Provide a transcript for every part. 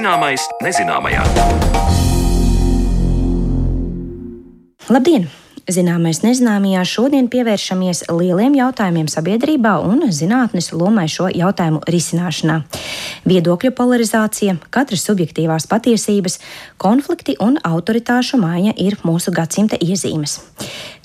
Zināmais nezināmajā. Labdien! Zināmais nezināmajā šodien pievēršamies lieliem jautājumiem sabiedrībā un zinātnes lomai šo jautājumu risināšanā. Viedokļu polarizācija, katras subjektīvās patiesības, konflikti un autoritāšu māja ir mūsu gadsimta iezīmes.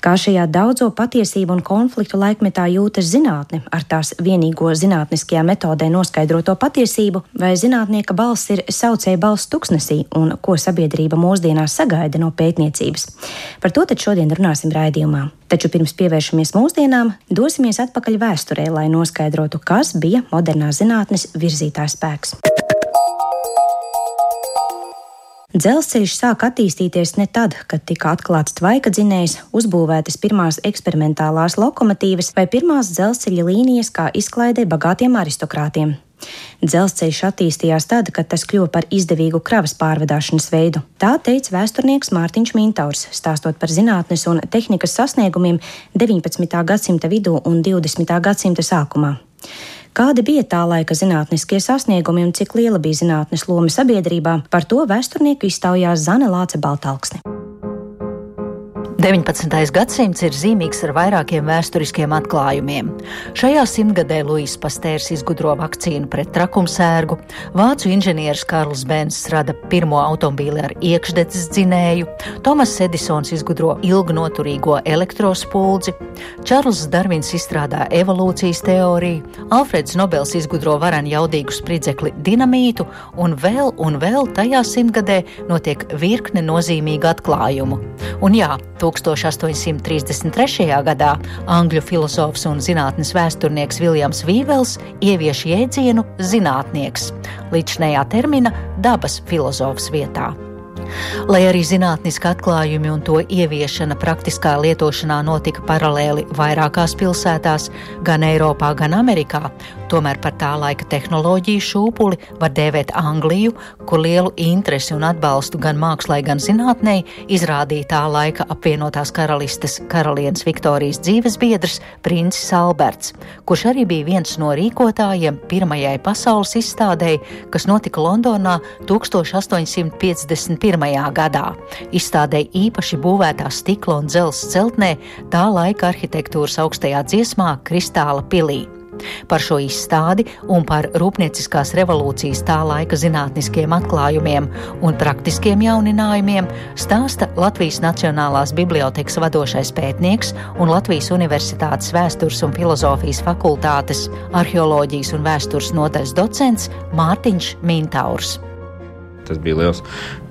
Kā šajā daudzo patiesību un konfliktu laikmetā jūtas zinātne ar tās vienīgo zinātniskajā metodē noskaidroto patiesību, vai zinātnieka balss ir saucēja balss tuksnesī un ko sabiedrība mūsdienās sagaida no pētniecības. Par to tad šodien runāsim raidījumā. Taču pirms pievēršamies mūsdienām, dosimies atpakaļ vēsturē, lai noskaidrotu, kas bija modernās zinātnes virzītājs spēks. Dzelzceļš sāk attīstīties ne tad, kad tika atklāts tvaika dzinējs, uzbūvētas pirmās eksperimentālās lokomotīvas vai pirmās dzelzceļa līnijas kā izklaidē bagātiem aristokrātiem. Dzelzceļš attīstījās tad, kad tas kļuva par izdevīgu kravas pārvadāšanas veidu. Tā teica vēsturnieks Mārtiņš Mintaurs, stāstot par zinātnes un tehnikas sasniegumiem 19. gadsimta vidū un 20. gadsimta sākumā. Kādi bija tā laika zinātniskie sasniegumi un cik liela bija zinātnes loma sabiedrībā, par to vēsturnieku iztaujās Zane Lāce Baltalksne. 19. gadsimts ir zīmīgs ar vairākiem vēsturiskiem atklājumiem. Šajā simtgadē Luisas Pastērs izgudro vakcīnu pret trakumsērgu, vācu inženieris Karls Bēns rada pirmo automobīli ar iekšdedzes dzinēju, Tomas Edisons izgudro ilgnoturīgo elektrospuldzi, Čārls Darvins izstrādā evolūcijas teoriju, Alfreds Nobels izgudro varenu jaudīgu spridzekli dinamītu, un vēl un vēl tajā simtgadē notiek virkne nozīmīgu atklājumu. Un jā, 1833. gadā angļu filozofs un zinātnes vēsturnieks Viljams Vīvels ievieš jēdzienu zinātnieks līdz šajā termina dabas filozofs vietā. Lai arī zinātniska atklājumi un to ieviešana praktiskā lietošanā notika paralēli vairākās pilsētās, gan Eiropā, gan Amerikā, tomēr par tā laika tehnoloģiju šūpuli var dēvēt Angliju, kur lielu interesi un atbalstu gan mākslai, gan zinātnē izrādīja tā laika apvienotās karalistes karalienes Viktorijas dzīves biedrs Princis Alberts, kurš arī bija viens no rīkotājiem pirmajai pasaules izstādēji, kas notika Londonā 1851. Gadā. Izstādē īpaši būvētā stikla un dzelzs celtnē tā laika arhitektūras augstajā dziesmā Kristāla pilī. Par šo izstādi un par rūpnieciskās revolūcijas tā laika zinātniskiem atklājumiem un praktiskiem jauninājumiem stāsta Latvijas Nacionālās bibliotekas vadošais pētnieks un Latvijas Universitātes vēstures un filozofijas fakultātes arheoloģijas un vēstures nodaļas docents Mārtiņš Mintaurs. Tas bija liels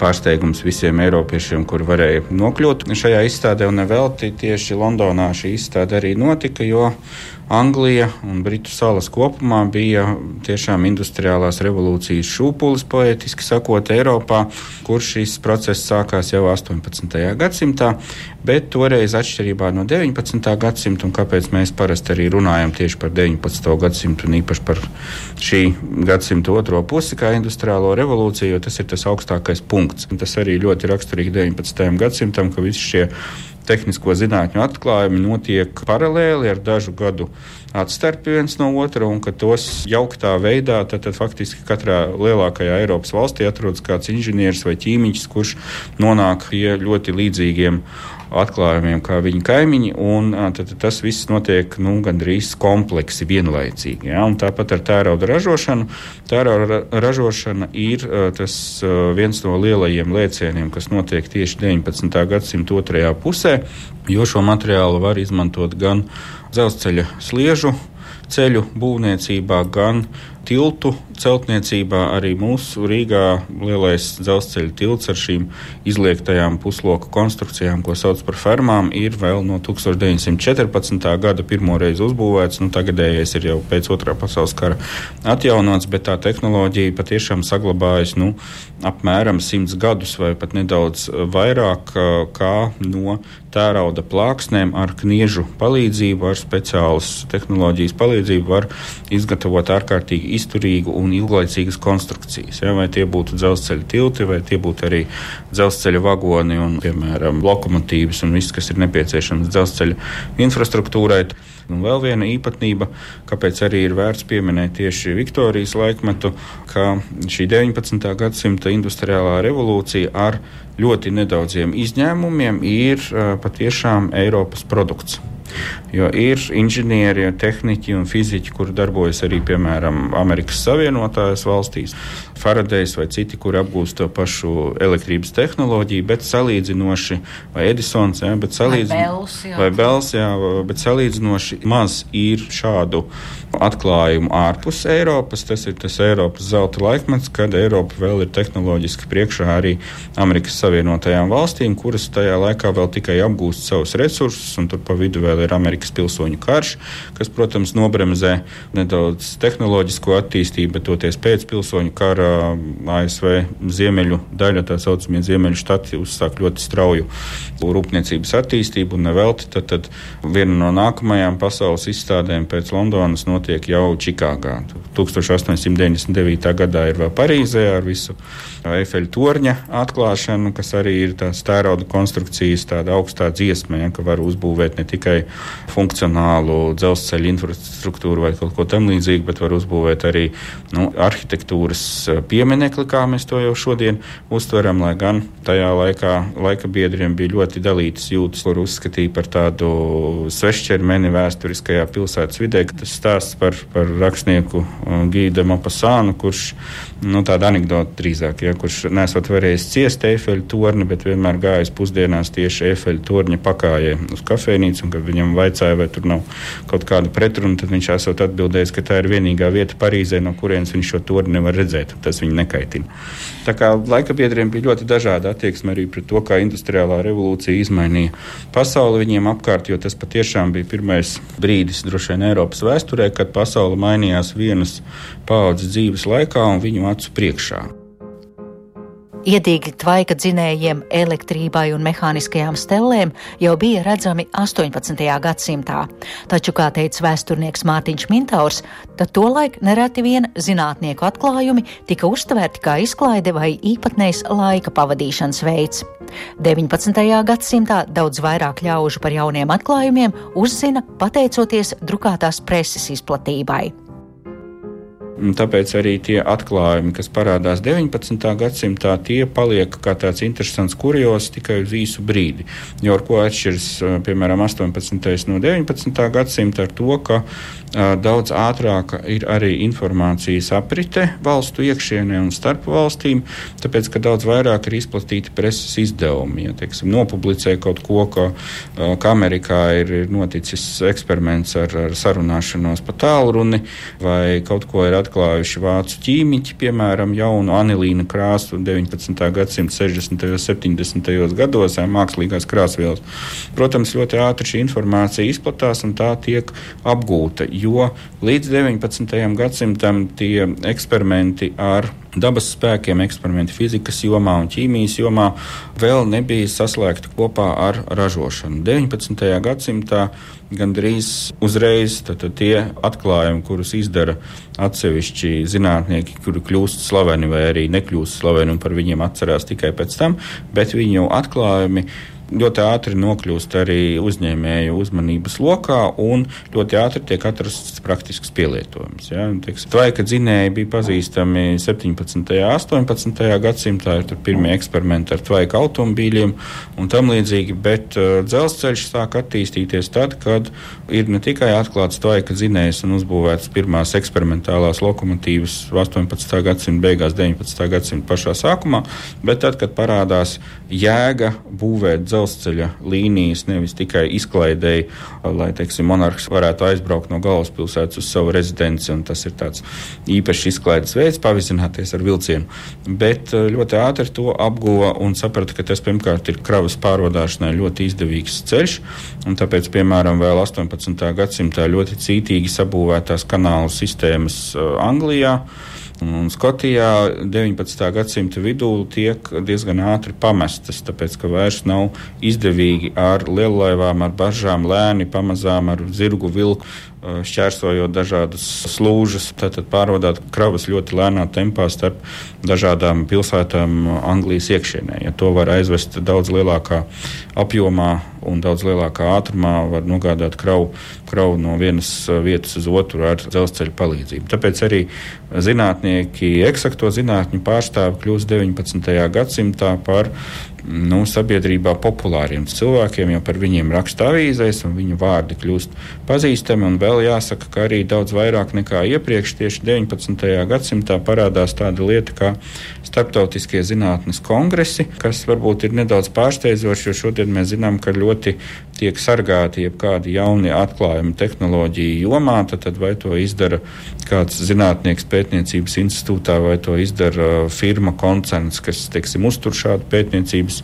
pārsteigums visiem eiropiešiem, kuri varēja nokļūt šajā izstādē. Un nevelti tieši Londonā šī izstāde arī notika, jo Anglija un Britu salas kopumā bija tiešām industriālās revolūcijas šūpulis, poetiski sakot, Eiropā, kur šis process sākās jau 18. gadsimtā, bet toreiz atšķirībā no 19. gadsimta, un kāpēc mēs parasti arī runājam tieši par 19. gadsimtu un īpaši par šī gadsimta otro pusi kā industriālo revolūciju, jo tas ir tas augstākais punkts. Un tas arī ļoti raksturīgi 19. gadsimtam, ka visi šie tehnisko zinātņu atklājumi notiek paralēli ar dažu gadu atstarpi viens no otra, un ka tos jauktā veidā, tad, tad faktiski katrā lielākajā Eiropas valstī atrodas kāds inženieris vai ķīmiķis, kurš nonāk pie ļoti līdzīgiem atklājumiem kā viņa kaimiņi, un tad, tas viss notiek nu, gandrīz kompleksi, vienlaicīgi. Ja? Tāpat ar tērauda ražošanu. Tērauda ražošana ir tas viens no lielajiem lēcieniem, kas notiek tieši 19. gadsimta otrajā pusē, jo šo materiālu var izmantot gan dzelzceļa sliežu ceļu būvniecībā, gan tiltu celtniecībā. Arī mūsu Rīgā lielais dzelzceļa tilts ar šīm izliektajām pusloku konstrukcijām, ko sauc par fermām, ir vēl no 1914. gada pirmoreiz uzbūvēts. Nu, tagadējais ir jau pēc otrā pasaules kara atjaunots, bet tā tehnoloģija patiešām saglabājas nu, apmēram simts gadus vai pat nedaudz vairāk kā no tērauda plāksnēm ar kniežu palīdzību, ar speciālas tehnoloģijas palīdzību var izgatavot ārkārtīgi izturīgu un ilglaicīgas konstrukcijas. Ja, vai tie būtu dzelzceļa tilti, vai tie būtu arī dzelzceļa vagoni un, piemēram, lokomotīvas un viss, kas ir nepieciešams dzelzceļa infrastruktūrai. Un vēl viena īpatnība, kāpēc arī ir vērts pieminēt tieši Viktorijas laikmetu, ka šī 19. gadsimta industriālā revolūcija ar ļoti nedaudziem izņēmumiem ir patiešām Eiropas produkts. Jo ir inženieri, tehniķi un fiziķi, kuri darbojas arī, piemēram, Amerikas Savienotajās valstīs, Faradejs vai citi, kuri apgūst to pašu elektrības tehnoloģiju, bet salīdzinoši, vai Edisons, ja, bet salīdzinoši, vai Bels, jā, bet salīdzinoši maz ir šādu atklājumu ārpus Eiropas. Tas ir tas Eiropas zelta laikmets, kad Eiropa vēl ir tehnoloģiski priekšā arī Amerikas Savienotajām valstīm, kuras tajā laikā vēl tikai apgūst savus resursus, un tur pa vidu vēl ir Amerikas pilsoņu karš, kas, protams, nobremzē nedaudz tehnoloģisko attīstību, bet toties pēc pilsoņu kara ASV ziemeļu daļa, tā saucamie ziemeļu štati, uzsāk ļoti strauju rūpniecības attīstību un nevelti. Tad, tad viena no nākamajām pasaules izstādēm pēc Londonas notiek jau Čikāgā. 1899. gadā ir vēl Parīzē ar visu Eifeļa torņa atklāšanu, kas arī ir tāds tērauda konstrukcijas, tāda augstā dziesma, ja, ka var uzbūvēt ne tikai funkcionālu dzelzceļa infrastruktūru vai kaut ko tamlīdzīgu, bet var uzbūvēt arī nu, arhitektūras eh, pieminekli, kā mēs to jau šodien uztveram, lai gan tajā laikā laika biedriem bija ļoti dalītas jūtas, kur uzskatīja par tādu svešķermeni vēsturiskajā pilsētas vidē. Tas stāsts par, par rakstnieku eh, Gīda Mopasānu, kurš, nu, tāda anekdota drīzāk, ja, kurš nesot varējis ciest Eifeļa torni, bet vienmēr gājis pusdienās tieši Eifeļa torņa pakājē uz kafejnīcu, un viņam vaicāja, vai tur nav kaut kāda pretruna, tad viņš esot atbildējis, ka tā ir vienīgā vieta Parīzē, no kurienes viņš šo torni nevar redzēt, tas viņu nekaitina. Tā kā laika biedriem bija ļoti dažāda attieksme arī pret to, kā industriālā revolūcija izmainīja pasauli viņiem apkārt, jo tas patiešām bija pirmais brīdis droši vien Eiropas vēsturē, kad pasaule mainījās vienas paudzes dzīves laikā un viņu acu priekšā. Iedīgi tvaika dzinējiem, elektrībai un mehāniskajām stellēm jau bija redzami 18. gadsimtā, taču, kā teica vēsturnieks Mārtiņš Mintaurs, tad tolaik nereti vien zinātnieku atklājumi tika uztvērti kā izklaide vai īpatnējs laika pavadīšanas veids. 19. gadsimtā daudz vairāk ļaužu par jauniem atklājumiem uzzina pateicoties drukātās preses izplatībai. Tāpēc arī tie atklājumi, kas parādās 19. gadsimtā, tie paliek kā tāds interesants kurjos tikai uz īsu brīdi. Jo ar ko atšķiras, piemēram, 18. no 19. gadsimta ar to, ka daudz ātrāka ir arī informācijas aprite valstu iekšienē un starp valstīm, tāpēc, ka daudz vairāk ir izplatīti preses izdevumi. Ja, teiksim, nopublicē kaut ko, ka, ka Amerikā ir noticis eksperiments ar, ar sarunāšanos pa tālruni vai kaut ko ir atklāts atklājuši vācu ķīmiķi, piemēram, jaunu anilīna krāsu 19. gadsimta 60. un 70. gados, mākslīgās krāsvielas. Protams, ļoti ātri šī informācija izplatās un tā tiek apgūta, jo līdz 19. gadsimtam tie eksperimenti ar dabas spēkiem, eksperimenti fizikas jomā un ķīmijas jomā vēl nebija saslēgti kopā ar ražošanu. 19. gadsimtā gandrīz uzreiz tad, tad tie atklājumi, kurus izdara atsevišķi zinātnieki, kuri kļūst slaveni vai arī nekļūst slaveni un par viņiem atcerās tikai pēc tam, bet viņu atklājumi ļoti ātri nokļūst arī uzņēmēju uzmanības lokā un ļoti ātri tiek atrasts praktisks pielietojums. Ja? Tvaika dzinēji bija pazīstami 17. un 18. gadsimtā, ir pirmie eksperimenti ar tvaika automobīļiem un tam līdzīgi, bet uh, dzelzceļš sāk attīstīties tad, kad ir ne tikai atklāts tvaika dzinējs un uzbūvēts pirmās eksperimentālās lokomotīvas 18. gadsimta beigās, 19. gadsimta pašā sākumā, bet tad, kad parādās jēga būvēt dzelzceļa līnijas nevis tikai izklaidēji, lai teiksim, monarhs varētu aizbraukt no galvaspilsētas uz savu rezidenci, tas ir tāds īpašs izklaides veids, pavizināties ar vilcienu. Bet eh, ļoti ātri to apguva un saprata, ka tas pirmkārt ir kravas pārvadāšanai ļoti izdevīgs ceļš, tāpēc, piemēram, vēl 18. gadsimtā ļoti cītīgi sabūvētās kanālu sistēmas eh, Anglijā. Un Skotijā 19. gadsimta vidū tiek diezgan ātri pamestas, tāpēc ka vairs nav izdevīgi ar liellaivām, ar baržām lēni, pamazām ar zirgu vilku šķērsojot dažādas slūžas, tātad pārvadāt kravas ļoti lēnā tempā starp dažādām pilsētām Anglijas iekšienē. Ja to var aizvest daudz lielākā apjomā un daudz lielākā ātrumā var nogādāt kravu, kravu no vienas vietas uz otru ar dzelzceļa palīdzību. Tāpēc arī zinātnieki, eksakto zinātņu pārstāvi kļūst 19. gadsimtā par nu, sabiedrībā populāriem cilvēkiem, jo par viņiem raksta avīzēs, un viņu vārdi kļūst pazīstami. Vēl jāsaka, ka arī daudz vairāk nekā iepriekš, tieši 19. gadsimtā parādās tāda lieta kā starptautiskie zinātnes kongresi, kas varbūt ir nedaudz pārsteidzoši, jo šodien mēs zinām, ka ļoti tiek sargāti jebkādi jauni atklājumi tehnoloģiju jomā, tad, tad vai to izdara kāds zinātnieks pētniecības institūtā, vai to izdara uh, firma, koncerns, kas, teiksim, uztur šādu pētniecības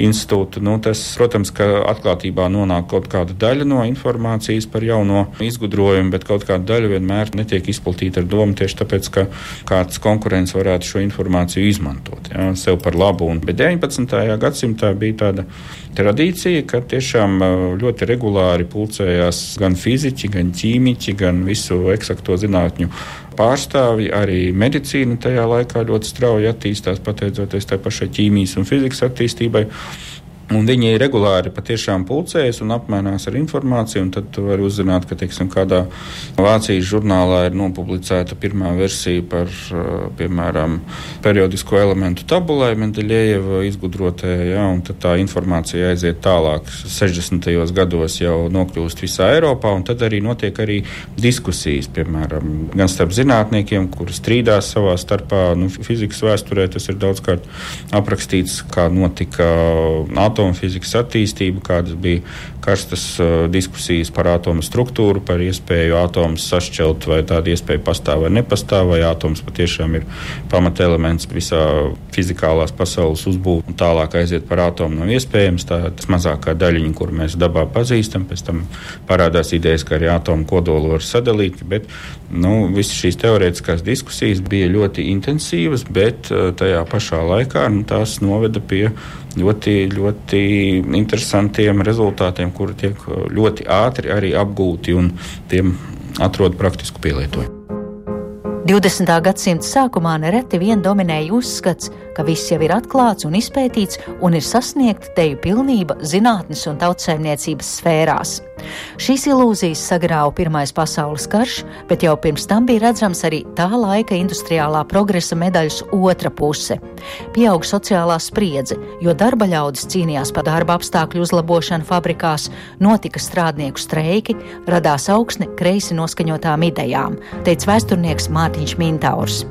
institūtu. Nu, tas, protams, ka atklātībā nonāk kaut kāda daļa no informācijas par jauno izgudrojumu, bet kaut kāda daļa vienmēr netiek izplatīta ar domu tieši tāpēc, ka kāds konkurents varētu šo informāciju izmantot ja, sev par labu. Un, bet 19. gadsimtā bija tāda tradīcija, ka tiešām ļoti regulāri pulcējās gan fiziķi, gan ķīmiķi, gan visu eksakto zinātņu pārstāvji. Arī medicīna tajā laikā ļoti strauji attīstās, pateicoties tai pašai ķīmijas un fizikas attīstībai. Un viņi regulāri patiešām pulcējas un apmainās ar informāciju. Tad var uzzināt, ka teiksim, kādā Vācijas žurnālā ir nopublicēta pirmā versija par, eh, piemēram, periodisko elementu tabulai Mendeļieva izgudrotē. Ja, tā informācija aiziet tālāk. 60. gados jau nokļūst visā Eiropā, tad arī notiek arī diskusijas, piemēram, gan starp zinātniekiem, kuri strīdās savā starpā. Nu, fizikas vēsturē tas ir daudzkārt aprakstīts, kā notika atomu atomfizikas attīstību, kādas bija karstas uh, diskusijas par atomu struktūru, par iespēju atomus sašķelt, vai tāda iespēja pastāv vai nepastāv, vai atoms patiešām ir pamatelements visā fizikālās pasaules uzbūvē, un tālāk aiziet par atomu nav iespējams. Tā ir mazākā daļiņa, kur mēs dabā pazīstam. Pēc tam parādās idejas, ka arī atomu kodolu var sadalīt, bet nu, visas šīs teorētiskās diskusijas bija ļoti intensīvas, bet uh, tajā pašā laikā nu, tās noveda pie ļoti, ļoti interesantiem rezultātiem, kuri tiek ļoti ātri arī apgūti un tiem atrod praktisku pielietojumu. 20. gadsimta sākumā nereti vien dominēja uzskats, ka viss jau ir atklāts un izpētīts un ir sasniegta teju pilnība zinātnes un tautsēmniecības sfērās. Šīs ilūzijas sagrāva Pirmais pasaules karš, bet jau pirms tam bija redzams arī tā laika industriālā progresa medaļas otra puse. Pieaug sociālā spriedze, jo darba ļaudis cīnījās par darba apstākļu uzlabošanu fabrikās, notika strādnieku streiki, radās augsne kreisi noskaņotām idejām, teica vēsturnieks Mārtiņš Mintaurs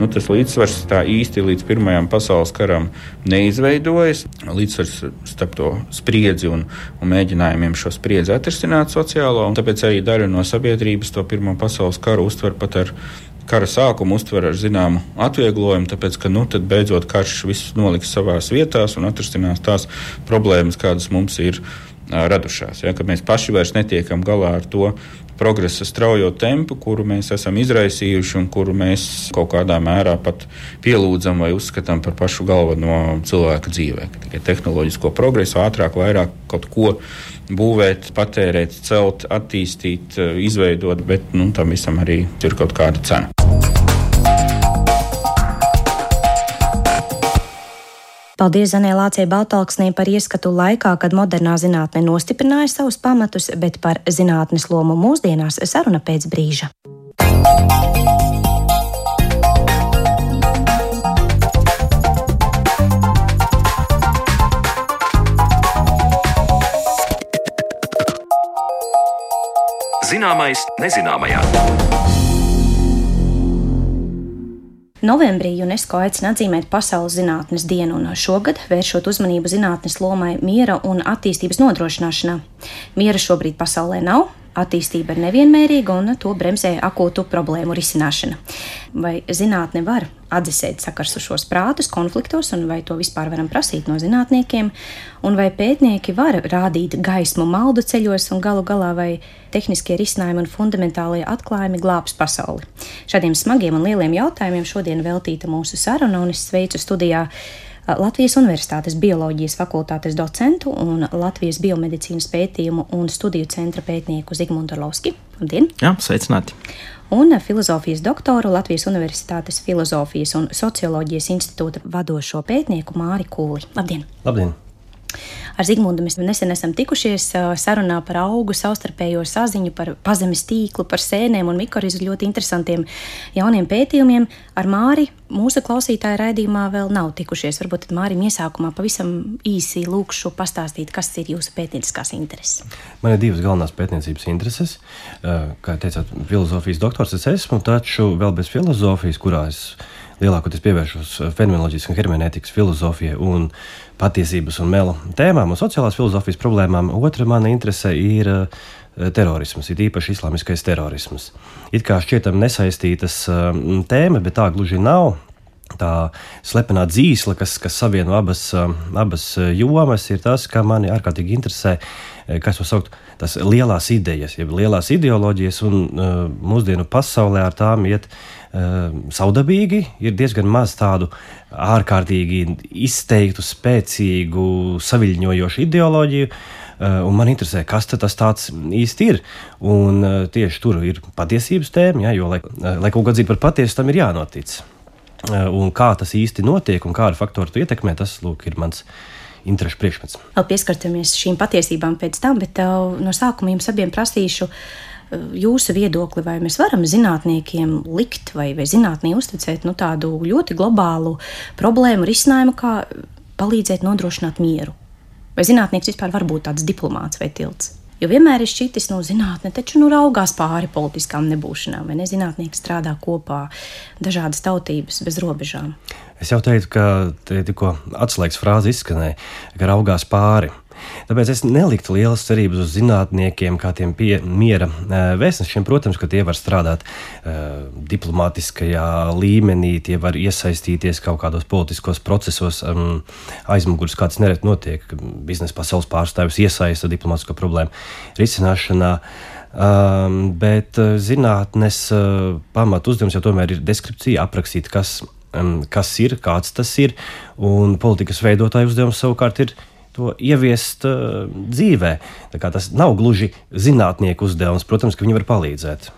nu, tas līdzsvars tā īsti līdz Pirmajam pasaules karam neizveidojas. Līdzsvars starp to spriedzi un, un mēģinājumiem šo spriedzi atrisināt sociālo, tāpēc arī daļa no sabiedrības to Pirmā pasaules karu uztver pat ar kara sākumu uztver ar zināmu atvieglojumu, tāpēc, ka nu, beidzot karš viss noliks savās vietās un atrisinās tās problēmas, kādas mums ir radušās. Ja, mēs paši vairs netiekam galā ar to progresa straujo tempu, kuru mēs esam izraisījuši un kuru mēs kaut kādā mērā pat pielūdzam vai uzskatām par pašu galveno cilvēka dzīvē. Tikai tehnoloģisko progresu ātrāk, vairāk kaut ko būvēt, patērēt, celt, attīstīt, izveidot, bet nu, tam visam arī ir kaut kāda cena. Paldies Zanē Lācijai Baltalksnī par ieskatu laikā, kad modernā zinātne nostiprināja savus pamatus, bet par zinātnes lomu mūsdienās saruna pēc brīža. Zināmais nezināmajā. Novembrī UNESCO aicina atzīmēt Pasaules zinātnes dienu, un šogad vēršot uzmanību zinātnes lomai miera un attīstības nodrošināšanā. Miera šobrīd pasaulē nav, attīstība ir nevienmērīga un to bremzē akūtu problēmu risināšana. Vai zinātne var atdzesēt sakars uz šos prātus konfliktos, un vai to vispār varam prasīt no zinātniekiem, un vai pētnieki var rādīt gaismu maldu ceļos, un galu galā vai tehniskie risinājumi un fundamentālie atklājumi glābs pasauli. Šādiem smagiem un lieliem jautājumiem šodien veltīta mūsu saruna, un es sveicu studijā Latvijas Universitātes bioloģijas fakultātes docentu un Latvijas biomedicīnas pētījumu un studiju centra pētnieku Zigmundu Lovski. Labdien! Jā, sveicināti! Un filozofijas doktoru Latvijas Universitātes filozofijas un socioloģijas institūta vadošo pētnieku Māri Kūli. Labdien! Labdien! Ar Zigmundu mēs nesen esam tikušies sarunā par augu savstarpējo saziņu, par pazemes tīklu, par sēnēm un mikorizu ļoti interesantiem jauniem pētījumiem. Ar Māri mūsu klausītāju raidījumā vēl nav tikušies. Varbūt Mārim iesākumā pavisam īsi lūkšu pastāstīt, kas ir jūsu pētnieciskās intereses. Man ir divas galvenās pētniecības intereses. Kā teicāt, filozofijas doktors es esmu, taču vēl bez filozofijas, kurā es lielākoties pievēršos fenomenoloģijas un hermenētikas filozofijai un patiesības un mela tēmām un sociālās filozofijas problēmām. Otra mana interese ir uh, terorisms, ir īpaši islāmiskais terorisms. It kā šķietam nesaistītas uh, tēma, bet tā gluži nav. Tā slepenā dzīsla, kas, kas savieno abas, uh, abas jomas, ir tas, kas mani ārkārtīgi interesē. Kas var saukt tās lielās idejas, jeb lielās ideoloģijas, un mūsdienu pasaulē ar tām iet uh, saudabīgi. Ir diezgan maz tādu ārkārtīgi izteiktu, spēcīgu, saviļņojošu ideoloģiju. Uh, un man interesē, kas tas īsti ir. Un, uh, tieši tur ir patiesības tēma, ja, jo, lai, lai kaut ko atzītu par patiesu, tam ir jānotic. Un kā tas īsti notiek un kādu faktoru tu ietekmē, tas lūk, ir mans interešu priekšmets. Vēl pieskarsimies šīm patiesībām pēc tam, bet uh, no sākuma jums abiem prasīšu jūsu viedokli, vai mēs varam zinātniekiem likt vai, vai zinātnē uzticēt nu, tādu ļoti globālu problēmu risinājumu, kā palīdzēt nodrošināt mieru. Vai zinātnieks vispār var būt tāds diplomāts vai tilts? Jo vienmēr ir šķitis, nu, zinātnē, taču nu raugās pāri politiskām nebūšanām, vai ne? Zinātnieki strādā kopā, dažādas tautības bez robežām. Es jau teicu, ka tikko atslēgas frāze izskanēja, ka raugās pāri. Tāpēc es neliktu lielas cerības uz zinātniekiem, kā tiem pie, miera vēstnešiem. Protams, ka tie var strādāt uh, diplomātiskajā līmenī, tie var iesaistīties kaut kādos politiskos procesos. Um, aizmugurēs kāds nereti notiek, biznesa pasaules pārstāvis iesaista diplomātisko problēmu risināšanā. Um, bet zinātnes uh, pamatu uzdevums jau tomēr ir deskripcija, aprakstīt, kas, um, kas ir, kāds tas ir, un politikas veidotāja uzdevums savukārt ir to ieviest uh, dzīvē. Tas nav gluži zinātnieku uzdevums, protams, ka viņi var palīdzēt.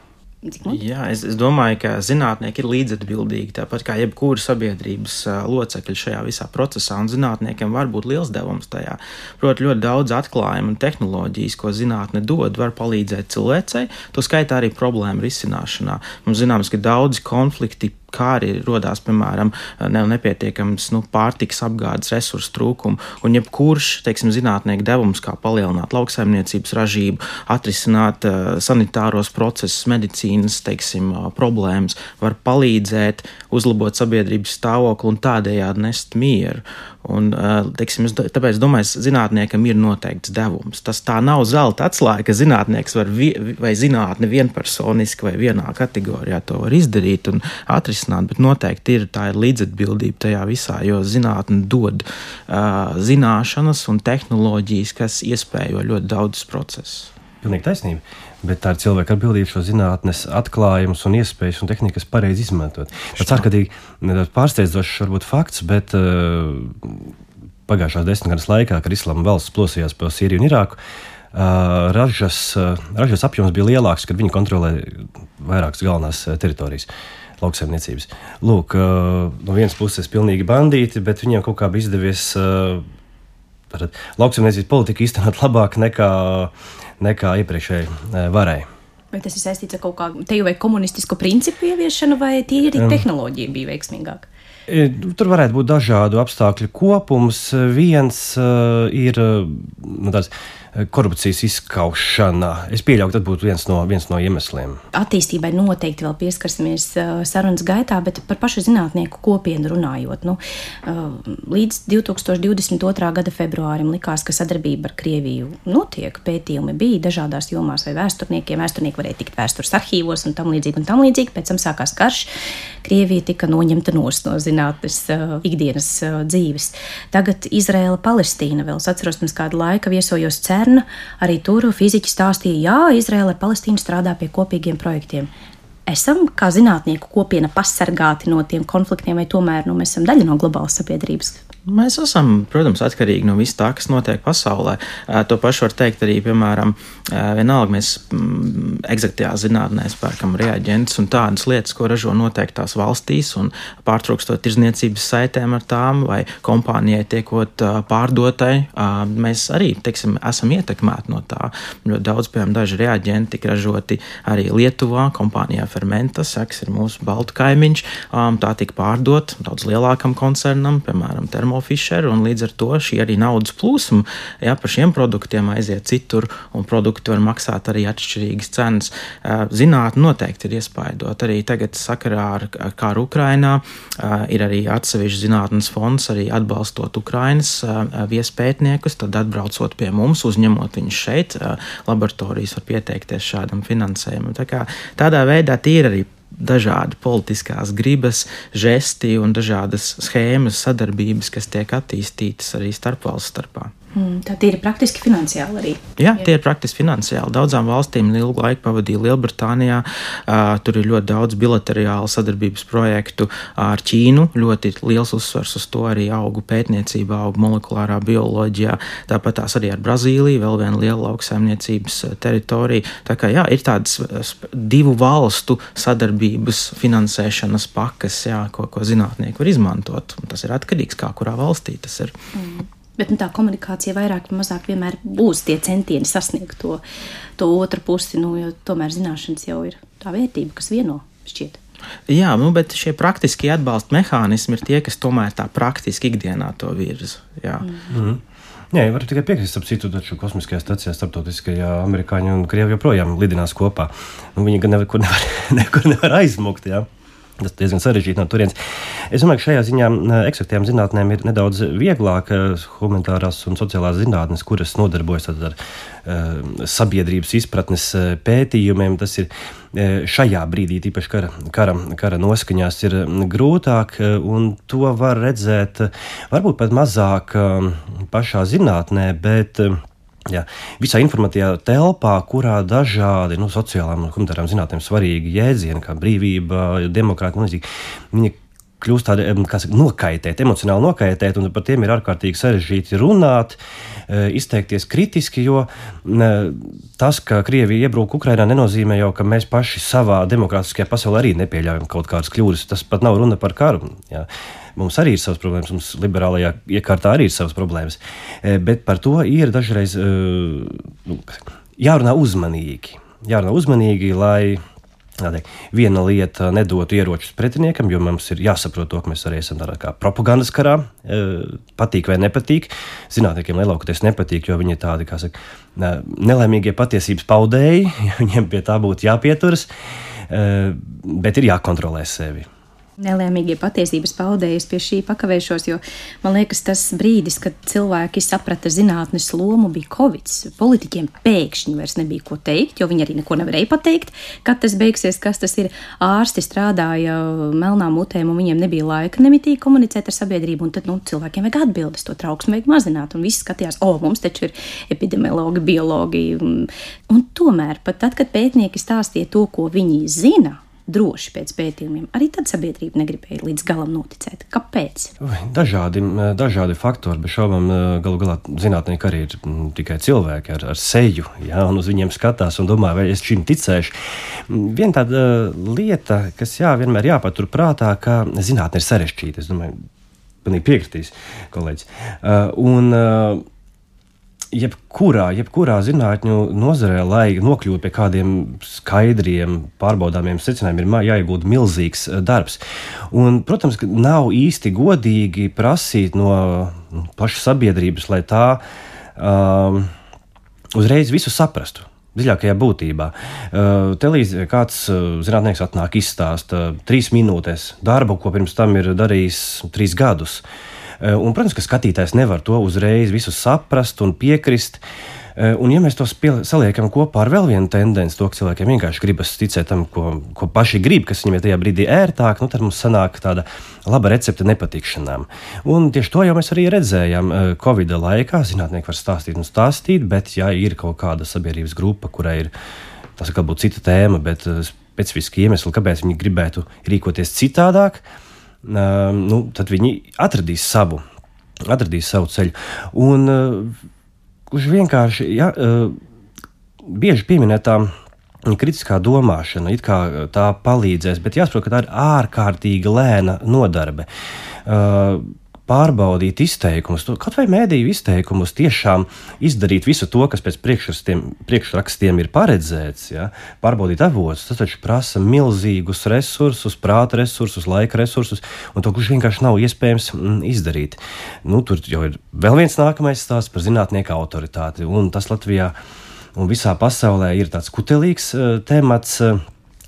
Jā, es, es domāju, ka zinātnieki ir līdzatbildīgi, tāpat kā jebkura sabiedrības uh, locekļa šajā visā procesā, un zinātniekiem var būt liels devums tajā. Protams, ļoti daudz atklājumu un tehnoloģijas, ko zinātne dod, var palīdzēt cilvēcei, to skaitā arī problēmu risināšanā. Mums zināms, ka daudzi konflikti kā arī radās, piemēram, ne, nepietiekams nu, pārtiks apgādes resursu trūkumu. Un jebkurš, teiksim, zinātnieku devums, kā palielināt lauksaimniecības ražību, atrisināt uh, sanitāros procesus, medicīnas, teiksim, uh, problēmas, var palīdzēt uzlabot sabiedrības stāvokli un tādējādi nest mieru. Un, teiksim, es, tāpēc domāju, ka zinātniekam ir noteikts devums. Tas tā nav zelta atslēga, ka zinātnieks var vi, vai zinātne vienpersoniski vai vienā kategorijā to var izdarīt un atrisināt, bet noteikti ir tā ir līdzatbildība tajā visā, jo zinātne dod uh, zināšanas un tehnoloģijas, kas iespējo ļoti daudzus procesus. Pilnīgi taisnība. Bet tā ir cilvēka atbildība šo zinātnes atklājumus un iespējas un tehnikas pareizi izmantot. Tas ārkārtīgi pārsteidzošs varbūt fakts, bet uh, pagājušās desmitgades laikā, kad Islāma valsts plosījās pa Sīriju un Irāku, uh, ražas, uh, ražas apjoms bija lielāks, kad viņi kontrolēja vairākas galvenās teritorijas. Lauksaimniecības. Lūk, no vienas puses, pilnīgi bandīti, bet viņiem kaut kā bija izdevies lauksaimniecības politiku īstenot labāk nekā uh, nekā iepriekšēji e, varēja. Vai tas ir saistīts ar kaut kādu teju vai komunistisku principu ieviešanu, vai tīri um, tehnoloģija bija veiksmīgāka? E, tur varētu būt dažādu apstākļu kopums. Viens uh, ir nu, tāds korupcijas izskaušana. Es pieļauju, tas būtu viens no, viens no iemesliem. Attīstībai noteikti vēl pieskarsimies sarunas gaitā, bet par pašu zinātnieku kopienu runājot. Nu, līdz 2022. gada februārim likās, ka sadarbība ar Krieviju notiek. Pētījumi bija dažādās jomās, vai vēsturniekiem. Vēsturnieki varēja tikt vēstures arhīvos un tam līdzīgi. Un tam līdzīgi. Pēc tam sākās karš. Krievija tika noņemta no zinātnes ikdienas dzīves. Tagad Izraela, Palestīna vēl. Atceros, pirms kāda laika viesojos Cēlā CERN, arī tur fiziķi stāstīja, jā, Izraela ar Palestīnu strādā pie kopīgiem projektiem. Esam kā zinātnieku kopiena pasargāti no tiem konfliktiem, vai tomēr nu, mēs esam daļa no globālas sabiedrības? Mēs esam, protams, atkarīgi no viss tā, kas notiek pasaulē. To pašu var teikt arī, piemēram, vienalga mēs mm, eksaktajā zinātnē spērkam reaģentus un tādas lietas, ko ražo noteiktās valstīs, un pārtraukstot tirzniecības saitēm ar tām vai kompānijai tiekot pārdotai, mēs arī, teiksim, esam ietekmēti no tā. Ļoti daudz, piemēram, daži reaģenti tika ražoti arī Lietuvā, kompānijā Fermentas, kas ir mūsu baltu kaimiņš, tā tika pārdot daudz lielākam koncernam, piemēram, Termo Thermo Fisher, un līdz ar to šī arī naudas plūsma ja, par šiem produktiem aiziet citur, un produkti var maksāt arī atšķirīgas cenas. Zinātnē noteikti ir iespaidot. Arī tagad sakarā ar kāru Ukrainā ir arī atsevišķs zinātnes fonds, arī atbalstot Ukrainas viespētniekus, tad atbraucot pie mums, uzņemot viņus šeit, laboratorijas var pieteikties šādam finansējumam. Tā kā, tādā veidā tie ir arī dažādi politiskās gribas, žesti un dažādas schēmas, sadarbības, kas tiek attīstītas arī starpvalstu starpā. Mm, tā ir praktiski finansiāli arī. Jā, tie ir praktiski finansiāli. Daudzām valstīm ilgu laiku pavadīja Lielbritānijā. Uh, tur ir ļoti daudz bilaterālu sadarbības projektu ar Ķīnu. Ļoti liels uzsvers uz to arī augu pētniecībā, augu molekulārā bioloģijā. Tāpat tās arī ar Brazīliju, vēl viena liela lauksaimniecības teritorija. Tā kā jā, ir tādas divu valstu sadarbības finansēšanas pakas, jā, ko, ko zinātnieki var izmantot. Tas ir atkarīgs no kā kurā valstī tas ir. Mm. Bet nu, tā komunikācija vairāk vai mazāk vienmēr būs tie centieni sasniegt to, to otru pusi. Nu, tomēr zināšanas jau ir tā vērtība, kas vieno šķiet. Jā, nu, bet šie praktiskie atbalsta mehānismi ir tie, kas tomēr tā praktiski ikdienā to virza. Jā. Mm. -hmm. Jā, var tikai piekrist, ap citu taču kosmiskajā stacijā starptautiskajā amerikāņi un krievi joprojām lidinās kopā. Nu, viņi gan nekur nevar, nekur nevar aizmukt. Jā. Tas diezgan sarežģīti no turienes. Es domāju, ka šajā ziņā eksaktajām zinātnēm ir nedaudz vieglāk humanitārās un sociālās zinātnes, kuras nodarbojas ar sabiedrības izpratnes pētījumiem. Tas ir šajā brīdī, tīpaši kara, kara, kara noskaņās, ir grūtāk, un to var redzēt varbūt pat mazāk pašā zinātnē, bet Jā, visā informatīvā telpā, kurā dažādi nu, sociālām un humanitārām zinātnēm svarīgi jēdzieni, kā brīvība, demokrātija un līdzīgi, viņi kļūst tādi saka, nokaitēti, emocionāli nokaitēti, un par tiem ir ārkārtīgi sarežģīti runāt, e, izteikties kritiski, jo tas, ka Krievija iebrūk Ukrainā, nenozīmē jau, ka mēs paši savā demokrātiskajā pasaulē arī nepieļaujam kaut kādas kļūdas. Tas pat nav runa par karu. Jā. Mums arī ir savas problēmas, mums liberālajā iekārtā arī ir savas problēmas. E, bet par to ir dažreiz e, nu, jārunā uzmanīgi. Jārunā uzmanīgi, lai Tādēļ viena lieta nedotu ieročus pretiniekam, jo mums ir jāsaprot, to, ka mēs arī esam tādā kā propagandas karā. E, patīk vai nepatīk. Zinātniekiem lielākoties nepatīk, jo viņi ir tādi, kā saka, nelaimīgie patiesības paudēji. Viņiem pie tā būtu jāpieturas, bet ir jākontrolē sevi nelēmīgie patiesības paudējas pie šī pakavēšos, jo man liekas, tas brīdis, kad cilvēki saprata zinātnes lomu, bija Covid. Politiķiem pēkšņi vairs nebija ko teikt, jo viņi arī neko nevarēja pateikt, kad tas beigsies, kas tas ir. Ārsti strādāja melnām mutēm, un viņiem nebija laika nemitīgi komunicēt ar sabiedrību, un tad nu, cilvēkiem vajag atbildes, to trauksmu vajag mazināt, un viss skatījās, o, mums taču ir epidemiologi, biologi. Un, un tomēr, pat tad, kad pētnieki stāstīja to, ko viņi zina, droši pēc pētījumiem. Arī tad sabiedrība negribēja līdz galam noticēt. Kāpēc? Dažādi, dažādi faktori, bet šaubām galu galā zinātnieki arī ir tikai cilvēki ar, ar seju, jā, un uz viņiem skatās un domā, vai es šim ticēšu. Viena tāda lieta, kas jā, vienmēr jāpatur prātā, ka zinātne ir sarežģīta. Es domāju, pilnīgi piekritīs kolēģis. Uh, un, uh, jebkurā, jebkurā zinātņu nozarē, lai nokļūtu pie kādiem skaidriem, pārbaudāmiem secinājumiem, ir jāiegūt milzīgs eh, darbs. Un, protams, ka nav īsti godīgi prasīt no nu, pašas sabiedrības, lai tā um, uzreiz visu saprastu. Dziļākajā būtībā. Uh, Televīzijā kāds uh, zinātnēks atnāk izstāsta trīs minūtēs darbu, ko pirms tam ir darījis trīs gadus. Uh, Eh, un, protams, ka skatītājs nevar to uzreiz visu saprast un piekrist. Eh, un, ja mēs tos saliekam kopā ar vēl vienu tendenci, to, ka cilvēkiem vienkārši gribas ticēt tam, ko, ko paši grib, kas viņiem ir tajā brīdī ērtāk, nu, tad mums sanāk tāda laba recepte nepatikšanām. Un tieši to jau mēs arī redzējām eh, Covid laikā. Zinātnieki var stāstīt un stāstīt, bet, ja ir kaut kāda sabiedrības grupa, kurai ir tas varbūt cita tēma, bet specifiski iemesli, kāpēc viņi gribētu rīkoties citādāk, nu, tad viņi atradīs savu atradīs savu ceļu. Un, kurš vienkārši, ja, bieži pieminētā kritiskā domāšana, it kā tā palīdzēs, bet jāsaprot, ka tā ir ārkārtīgi lēna nodarbe. Uh, pārbaudīt izteikumus, kaut vai mēdīju izteikumus, tiešām izdarīt visu to, kas pēc priekšrakstiem ir paredzēts, ja, pārbaudīt avotus. Tas taču prasa milzīgus resursus, prāta resursus, laika resursus, un to gluži vienkārši nav iespējams mm, izdarīt. Nu, tur jau ir vēl viens nākamais stāsts par zinātnieku autoritāti, un tas Latvijā un visā pasaulē ir tāds kutelīgs uh, temats. Uh,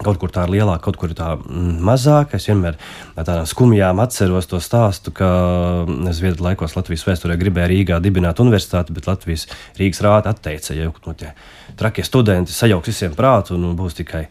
Kaut kur tā ir lielāka, kaut kur tā mm, mazāka. Es vienmēr tādām skumjām atceros to stāstu, ka mm, Zviedru laikos Latvijas vēsturē gribēja Rīgā dibināt universitāti, bet Latvijas Rīgas rāta atteica, ja nu, tie trakie studenti sajauks visiem prātu un būs tikai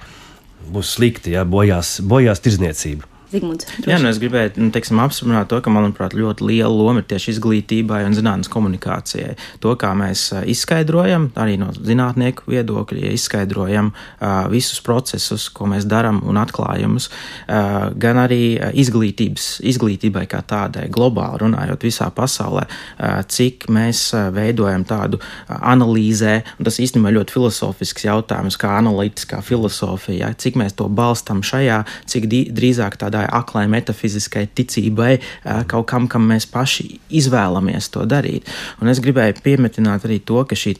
būs slikti, ja bojās, bojās tirzniecība. Zigmunds. Jā, nu es gribēju nu, teiksim, apstiprināt to, ka, manuprāt, ļoti liela loma ir tieši izglītībai un zinātnes komunikācijai. To, kā mēs izskaidrojam, arī no zinātnieku viedokļa, ja izskaidrojam uh, visus procesus, ko mēs darām un atklājumus, uh, gan arī izglītības, izglītībai kā tādai, globāli runājot visā pasaulē, uh, cik mēs veidojam tādu analīzē, un tas īstenībā ļoti filozofisks jautājums, kā analītiskā filozofija, ja, cik mēs to balstam šajā, cik drīzāk tādā tādai aklai metafiziskai ticībai, kaut kam, kam mēs paši izvēlamies to darīt. Un es gribēju piemetināt arī to, ka šī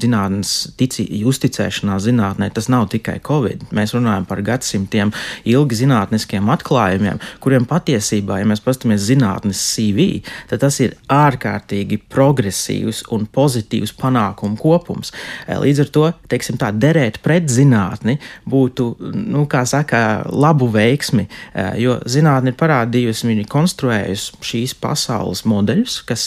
zinātnes uzticēšanās zinātnē tas nav tikai Covid. Mēs runājam par gadsimtiem ilgi zinātniskiem atklājumiem, kuriem patiesībā, ja mēs paskatāmies zinātnes CV, tad tas ir ārkārtīgi progresīvs un pozitīvs panākumu kopums. Līdz ar to, teiksim tā, derēt pret zinātni būtu, nu, kā saka, labu veiksmi jo zinātnē ir parādījusi, viņi konstruējusi šīs pasaules modeļus, kas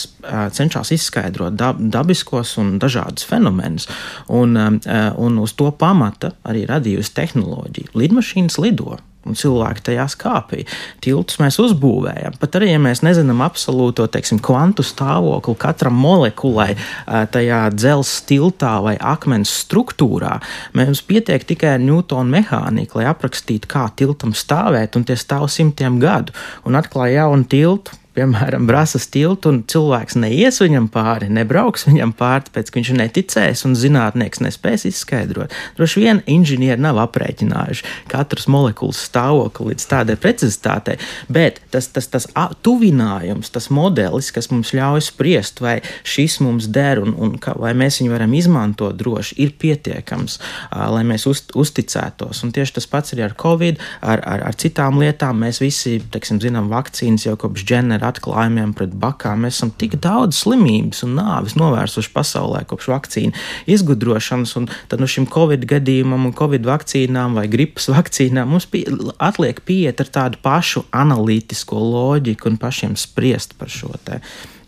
cenšas izskaidrot dab, dabiskos un dažādus fenomenus, un, un uz to pamata arī radījusi tehnoloģiju. Lidmašīnas lido un cilvēki tajā skāpī. Tiltus mēs uzbūvējam. Pat arī, ja mēs nezinām absolūto teiksim, kvantu stāvokli katram molekulai tajā dzelzceļa tiltā vai akmens struktūrā, mums pietiek tikai Newtona mehāniku, lai aprakstītu, kā tiltam stāvēt, un tie stāv simtiem gadu, un atklāja jaunu tiltu piemēram, brāzas tiltu, un cilvēks neies viņam pāri, nebrauks viņam pāri, tāpēc ka viņš neticēs, un zinātnieks nespēs izskaidrot. Droši vien inženieri nav aprēķinājuši katras molekulas stāvokli līdz tādai precizitātei, bet tas, tas, tas tuvinājums, tas modelis, kas mums ļauj spriest, vai šis mums der un, un ka, vai mēs viņu varam izmantot droši, ir pietiekams, lai mēs uz, uzticētos. Un tieši tas pats ir ar Covid, ar, ar, ar citām lietām. Mēs visi, teiksim, zinām, vakcīnas jau kopš ģenera ar atklājumiem pret bakām. Mēs esam tik daudz slimības un nāvis novērsuši pasaulē kopš vakcīnu izgudrošanas, un tad no šim covid gadījumam un covid vakcīnām vai gripas vakcīnām mums pie, atliek pieiet ar tādu pašu analītisko loģiku un pašiem spriest par šo te.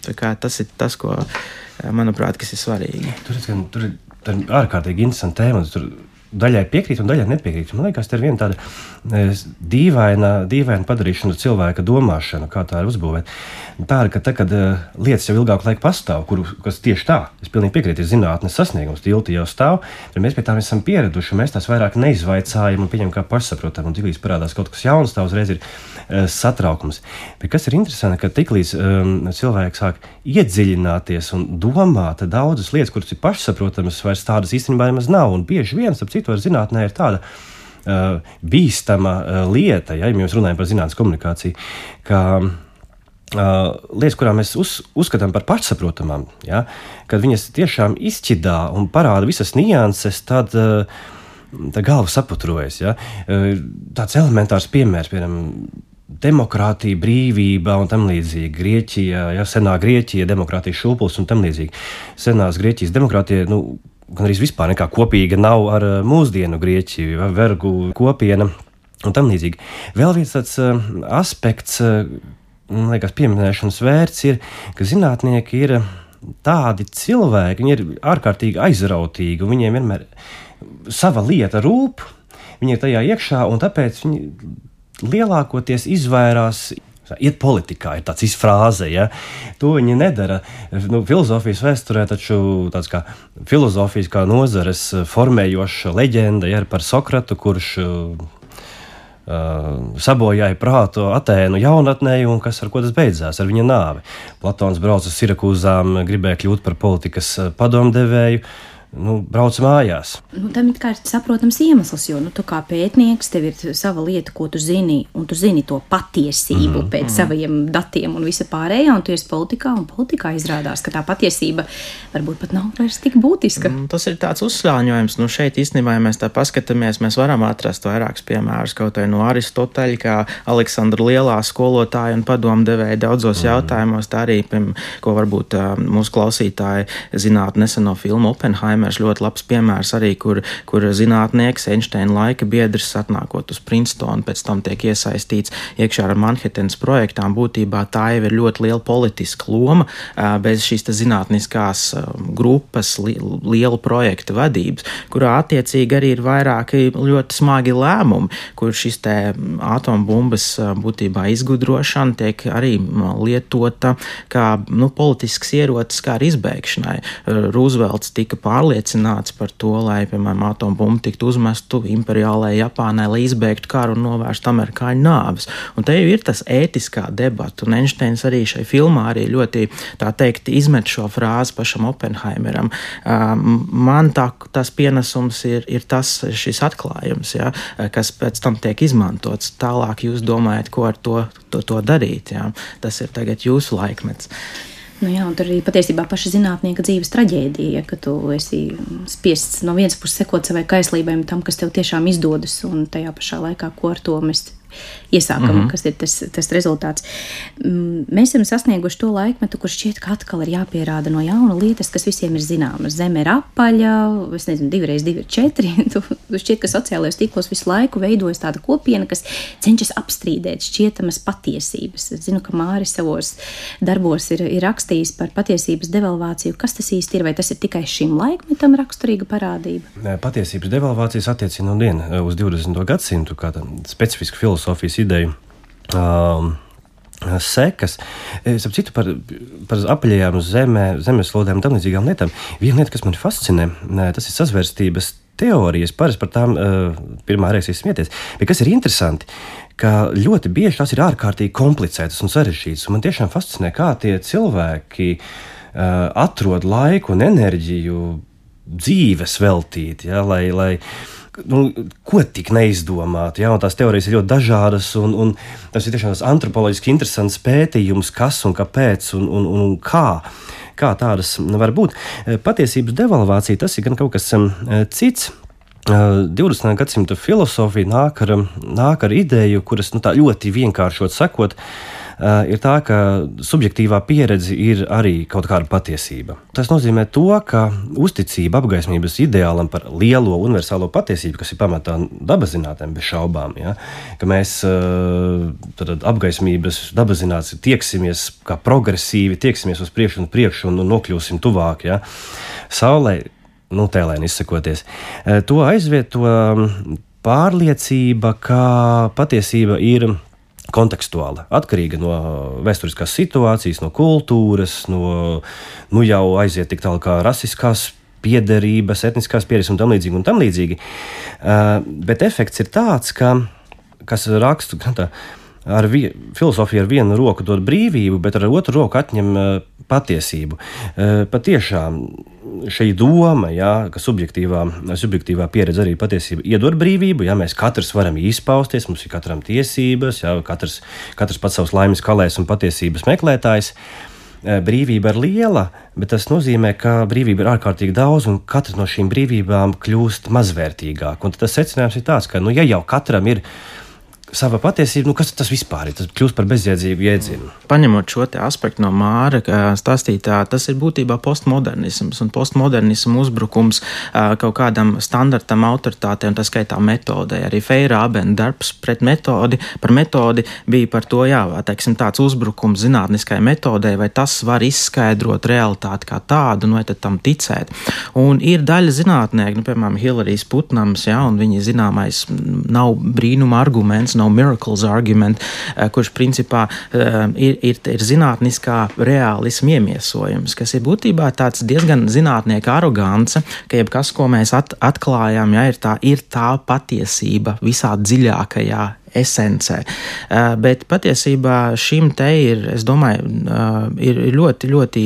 Tas ir tas, ko, manuprāt, kas ir svarīgi. Tur tur tur ir ārkārtīgi interesanti tēma. Tur daļai piekrīt un daļai nepiekrīt. Man liekas, tā ir viena tāda e, dīvaina, dīvaina padarīšana cilvēka domāšana, kā tā ir uzbūvēta. Tā ir, ka tad, kad uh, lietas jau ilgāku laiku pastāv, kur, kas tieši tā, es pilnīgi piekrītu, ir zinātnes sasniegums, tilti jau stāv, tad mēs pie tām esam pieraduši, mēs tās vairāk neizvaicājam un pieņemam kā pašsaprotamu, un tiklīdz parādās kaut kas jauns, tā uzreiz ir uh, satraukums. Bet kas ir interesanti, ka tiklīdz um, cilvēks sāk iedziļināties un domāt, daudzas lietas, kuras ir pašsaprotamas, vairs tādas īstenībā nemaz nav, un bieži viens, ap citu, ar zinātnē ir tāda. Uh, bīstama uh, lieta, ja, ja mēs runājam par zinātnīs komunikāciju, ka uh, lietas, kurām mēs uz, uzskatām par pašsaprotamām, ja, kad viņas tiešām izšķidā un parāda visas nianses, tad uh, tā galva saputrojas. Ja. Uh, tāds elementārs piemērs, piemēram, demokrātija, brīvība un tam līdzīgi. Grieķija, ja, senā Grieķija, demokrātijas šūpulis un tam līdzīgi. Senās Grieķijas demokrātija. Nu, Gan arī vispār nekā kopīga nav ar mūsdienu Grieķiju, vai vergu kopienu un tam līdzīgi. Vēl viens tāds uh, aspekts, uh, man liekas, pieminēšanas vērts ir, ka zinātnieki ir tādi cilvēki, viņi ir ārkārtīgi aizrautīgi, un viņiem vienmēr sava lieta rūp, viņi ir tajā iekšā, un tāpēc viņi lielākoties izvairās. Iet politikā, ir tāds izfrāze, ja to viņi nedara. Nu, filozofijas vēsturē taču tāds kā filozofijas kā nozares formējoša leģenda ja, par Sokratu, kurš Uh, sabojāja prātu Atēnu jaunatnē, un kas ar ko tas beidzās? Ar viņa nāvi. Platons brauca uz Sirakūzām, gribēja kļūt par politikas padomdevēju. Uh, nu, brauc mājās. Nu, tam ir saprotams iemesls, jo nu, tu kā pētnieks, tev ir sava lieta, ko tu zini, un tu zini to patiesību mm -hmm. pēc mm -hmm. saviem datiem un visa pārējā, un tu esi politikā, un politikā izrādās, ka tā patiesība varbūt pat nav vairs tik būtiska. Mm, tas ir tāds uzslāņojums, nu šeit īstenībā, ja mēs tā paskatāmies, mēs varam atrast vairākus piemērus, kaut arī no Aristoteļa, kā Aleksandra lielā skolotāja un padomdevēja daudzos mm -hmm. jautājumos, tā arī, piem, ko varbūt mūsu klausītāji zināt neseno filmu Oppenheimer Oppenheimers ļoti labs piemērs arī, kur, kur zinātnieks, Einsteina laika biedrs, atnākot uz Princetonu, pēc tam tiek iesaistīts iekšā ar Manhetenas projektām. Būtībā tā jau ir ļoti liela politiska loma bez šīs zinātniskās grupas, liela projekta vadības, kurā attiecīgi arī ir vairāki ļoti smagi lēmumi, kur šis te atombumbas būtībā izgudrošana tiek arī lietota kā nu, politisks ierocis, kā arī izbēgšanai. Rūzvelts tika pārliecināts pārliecināts par to, lai, piemēram, atombumbu tiktu uzmestu imperiālajai Japānai, lai izbeigtu karu un novērstu amerikāņu nāves. Un te jau ir tas ētiskā debata, un Einsteins arī šai filmā arī ļoti, tā teikt, izmet šo frāzi pašam Oppenheimeram. Man tā, tas pienesums ir, ir tas, šis atklājums, ja, kas pēc tam tiek izmantots. Tālāk jūs domājat, ko ar to, to, to darīt. Ja. Tas ir tagad jūsu laikmets. Nu jā, tur arī patiesībā paša zinātnieka dzīves traģēdija, ka tu esi spiests no vienas puses sekot savai kaislībai, tam, kas tev tiešām izdodas, un tajā pašā laikā, ko ar to mēs iesākam, mm -hmm. kas ir tas, tas rezultāts. Mm, mēs esam sasnieguši to laikmetu, kur šķiet, ka atkal ir jāpierāda no jauna lietas, kas visiem ir zināmas. Zeme ir apaļa, es nezinu, divreiz divi ir četri. tu, tu šķiet, ka sociālajos tīklos visu laiku veidojas tāda kopiena, kas cenšas apstrīdēt šķietamas patiesības. Es zinu, ka Māris savos darbos ir, ir rakstījis par patiesības devalvāciju. Kas tas īsti ir? Vai tas ir tikai šim laikmetam raksturīga parādība? Patiesības devalvācijas attiecina no dienu uz 20. gadsimtu kā specifisku filozofiju filozofijas ideju. Um, sekas. Es ap citu par, par apaļajām zemē, zemeslodēm un tam līdzīgām lietām. Viena lieta, kas man fascinē, tas ir sazvērstības teorijas. Parasti par tām uh, pirmā reizes smieties. Bet kas ir interesanti, ka ļoti bieži tās ir ārkārtīgi komplicētas un sarežģītas. Un man tiešām fascinē, kā tie cilvēki uh, atrod laiku un enerģiju dzīves veltīt, ja, lai, lai nu, ko tik neizdomāt. Ja? Tās teorijas ir ļoti dažādas, un, un tas ir tiešām antropoloģiski interesants pētījums, kas un kāpēc un, un, un kā. Kā tādas var būt? Patiesības devalvācija tas ir gan kaut kas cits. 20. gadsimta filozofija nāk ar, nāk ar ideju, kuras nu, ļoti vienkāršot sakot, ir tā, ka subjektīvā pieredze ir arī kaut kāda patiesība. Tas nozīmē to, ka uzticība apgaismības ideālam par lielo universālo patiesību, kas ir pamatā dabaszinātnēm bez šaubām, ja, ka mēs tad, apgaismības dabaszinātnē tieksimies kā progresīvi, tieksimies uz priekšu un priekšu un, nokļūsim tuvāk ja, Saulē. Nu, tēlēni izsakoties. Eh, to aizvieto mm, pārliecība, ka patiesība ir kontekstuāla, atkarīga no vēsturiskās situācijas, no kultūras, no nu jau aiziet tik tālu kā rasiskās piederības, etniskās pieredzes un tam līdzīgi. Un tam līdzīgi. Uh, bet efekts ir tāds, ka, kas rakstu, tā, ar vi, filozofiju ar vienu roku dod brīvību, bet ar otru roku atņem uh, patiesību. Uh, patiešām šī doma, jā, ka subjektīvā, subjektīvā pieredze arī patiesībā iedod brīvību, ja mēs katrs varam izpausties, mums ir katram tiesības, jā, katrs, katrs pats savs laimes kalēs un patiesības meklētājs. Eh, brīvība ir liela, bet tas nozīmē, ka brīvība ir ārkārtīgi daudz, un katra no šīm brīvībām kļūst mazvērtīgāka. Tas secinājums ir tāds, ka, nu, ja jau katram ir ielikās, sava patiesība, nu kas tas vispār ir? Tas kļūst par bezjēdzīgu jēdzienu. Paņemot šo aspektu no Māra stāstītā, tas ir būtībā postmodernisms un postmodernismu uzbrukums kaut kādam standartam, autoritātei un tā skaitā metodei. Arī Feira Abena darbs pret metodi, par metodi bija par to, jā, teiksim, tāds uzbrukums zinātniskai metodei, vai tas var izskaidrot realitāti kā tādu, nu, vai tam ticēt. Un ir daļa zinātnieki, nu, piemēram, Hillarijas Putnams, jā, un viņa zināmais nav brīnuma arguments, no miracles argument, eh, kurš principā eh, ir, ir, ir zinātniskā reālisma iemiesojums, kas ir būtībā tāds diezgan zinātnieka arogance, ka jebkas, ko mēs at, atklājam, ja, ir, tā, ir tā patiesība visā dziļākajā esencē. Bet patiesībā šim te ir, es domāju, ir ļoti, ļoti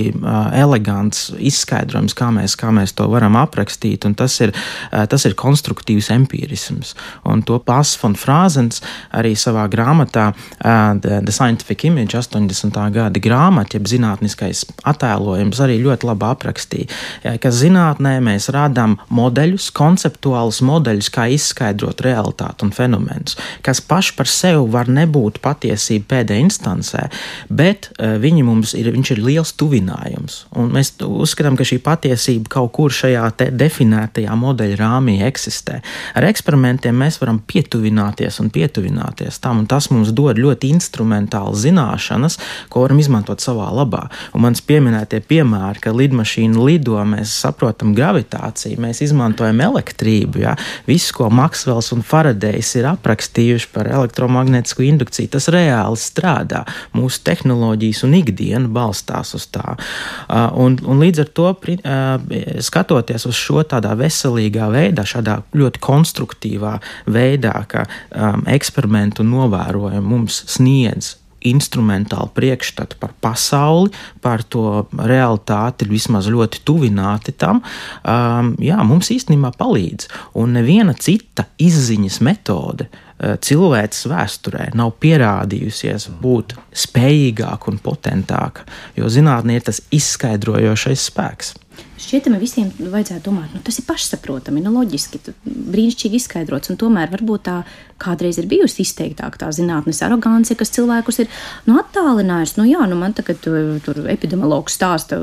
elegants izskaidrojums, kā mēs, kā mēs to varam aprakstīt, un tas ir, tas ir konstruktīvs empirisms. Un to Pāvils Frāzens arī savā grāmatā The, Scientific Image 80. gada grāmata, jeb zinātniskais attēlojums, arī ļoti labi aprakstīja, ka zinātnē mēs radām modeļus, konceptuālus modeļus, kā izskaidrot realitāti un fenomenus, kas paši par sevi var nebūt patiesība pēdējā instancē, bet uh, viņi mums ir, ir liels tuvinājums. Un mēs uzskatām, ka šī patiesība kaut kur šajā definētajā modeļa rāmī eksistē. Ar eksperimentiem mēs varam pietuvināties un pietuvināties tam, un tas mums dod ļoti instrumentāli zināšanas, ko varam izmantot savā labā. Un mans pieminētie piemēri, ka lidmašīna lido, mēs saprotam gravitāciju, mēs izmantojam elektrību, ja? viss, ko Maksvels un Faradejs ir aprakstījuši par elektromagnētisko indukciju, tas reāli strādā. Mūsu tehnoloģijas un ikdiena balstās uz tā. Uh, un, un līdz ar to, uh, skatoties uz šo tādā veselīgā veidā, šādā ļoti konstruktīvā veidā, ka um, eksperimentu un novērojumu mums sniedz instrumentāli priekšstatu par pasauli, par to realitāti, vismaz ļoti tuvināti tam, um, jā, mums īstenībā palīdz. Un neviena cita izziņas metode uh, cilvēces vēsturē nav pierādījusies būt spējīgāka un potentāka, jo zinātnē ir tas izskaidrojošais spēks. Šķietami visiem vajadzētu domāt, nu, tas ir pašsaprotami, nu, loģiski, brīnišķīgi izskaidrots. Tomēr varbūt tā kādreiz ir bijusi izteiktāka tā zinātnes arogance, kas cilvēkus ir nu, attālinājusi. Nu, jā, nu, man tagad tur epidemiologs stāsta,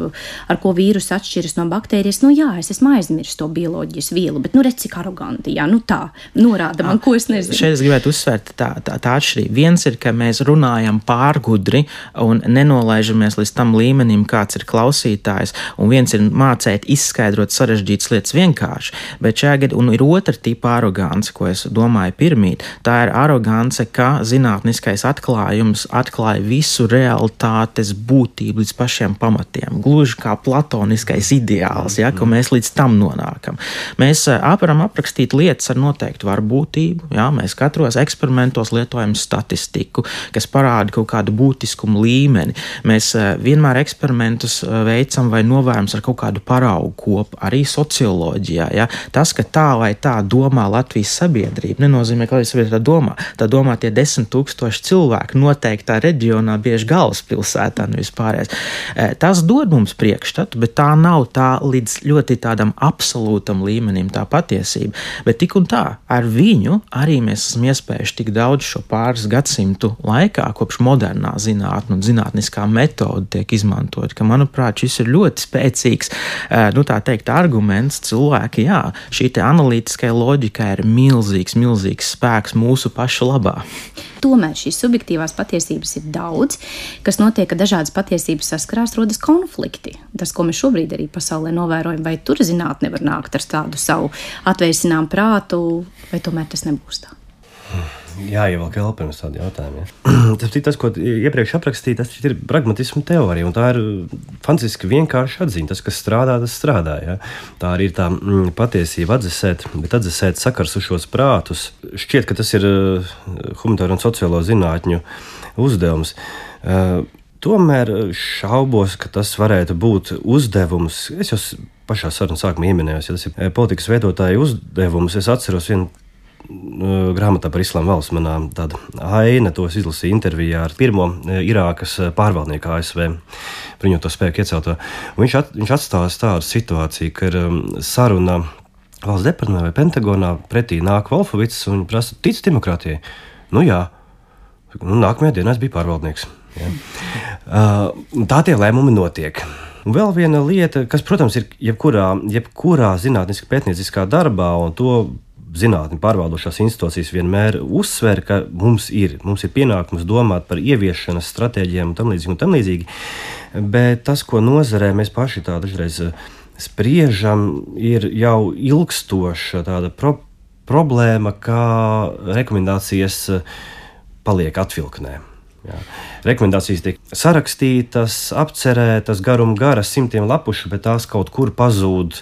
ar ko vīrus atšķiras no baktērijas. Nu, jā, es esmu aizmirsis to bioloģijas vielu, bet nu, redz, cik aroganti, jā, nu tā, norāda man, ko es nezinu. Šeit es gribētu uzsvērt tā, tā, tā atšķirība. Viens ir, ka mēs runājam pārgudri un nenolaižamies līdz tam līmenim, kāds ir klausītājs, un viens ir mācītājs mācīt, izskaidrot sarežģītas lietas vienkārši. Bet šajā gadījumā ir otra tipa arogance, ko es domāju pirmīt. Tā ir arogance, ka zinātniskais atklājums atklāja visu realitātes būtību līdz pašiem pamatiem. Gluži kā platoniskais ideāls, ja, ka mēs līdz tam nonākam. Mēs eh, varam aprakstīt lietas ar noteiktu varbūtību. Ja, mēs katros eksperimentos lietojam statistiku, kas parāda kaut kādu būtiskumu līmeni. Mēs eh, vienmēr eksperimentus eh, veicam vai novērojam ar kaut kādu paraugu kopu, arī socioloģijā. Ja? Tas, ka tā vai tā domā Latvijas sabiedrība, nenozīmē, ka Latvijas sabiedrība domā. Tā domā tie desmit tūkstoši cilvēku noteiktā reģionā, bieži galvaspilsētā, nevis pārējais. E, tas dod mums priekšstatu, bet tā nav tā līdz ļoti tādam absolūtam līmenim tā patiesība. Bet tik un tā, ar viņu arī mēs esam iespējuši tik daudz šo pāris gadsimtu laikā, kopš modernā zinātnē un zinātniskā metode tiek izmantot, ka, manuprāt, šis ir ļoti spēcīgs nu, teikt, arguments cilvēki, jā, šī analītiskai loģikai ir milzīgs, milzīgs spēks mūsu pašu labā. Tomēr šīs subjektīvās patiesības ir daudz, kas notiek, ka dažādas patiesības saskarās, rodas konflikti. Tas, ko mēs šobrīd arī pasaulē novērojam, vai tur zinātnē var nākt ar tādu savu atvēsinām prātu, vai tomēr tas nebūs tā. Jāievelk vēl pirms tādu jautājumu. Ja. tas ir tas, ko iepriekš aprakstīju, tas ir pragmatisma teorija. Tā ir fantastiski vienkārša atziņa. Tas, kas strādā, tas strādā. Ja. Tā arī ir tā mm, patiesība atdzesēt, bet atdzesēt sakars uz šos prātus. Šķiet, ka tas ir uh, humanitāro un sociālo zinātņu uzdevums. Uh, tomēr šaubos, ka tas varētu būt uzdevums. Es jau pašā sarunas sākumā pieminēju, ja tas ir uh, politikas veidotāja uzdevums. Es atceros vienu grāmatā par islāma valsts manā tāda aina, tos izlasīja intervijā ar pirmo Irākas pārvaldnieku ASV bruņoto spēku iecelto. Viņš, at, viņš atstāsta tādu situāciju, ka ir saruna valsts departamentā vai Pentagonā pretī nāk Volfovits un prasa, tic demokrātijai? Nu jā, nu, nākamajā dienā es biju pārvaldnieks. Ja. Uh, tā tie lēmumi notiek. Un vēl viena lieta, kas, protams, ir jebkurā, jebkurā zinātniskā pētnieciskā darbā, un to zinātni pārvaldošās institūcijas vienmēr uzsver, ka mums ir, mums ir pienākums domāt par ieviešanas stratēģiem un tam līdzīgi. Un tam līdzīgi. Bet tas, ko nozarē mēs paši tā dažreiz eh, spriežam, ir jau ilgstoša tāda pro problēma, kā rekomendācijas eh, paliek atvilknē. Jā. Rekomendācijas tiek sarakstītas, apcerētas, garuma garas, simtiem lapušu, bet tās kaut kur pazūd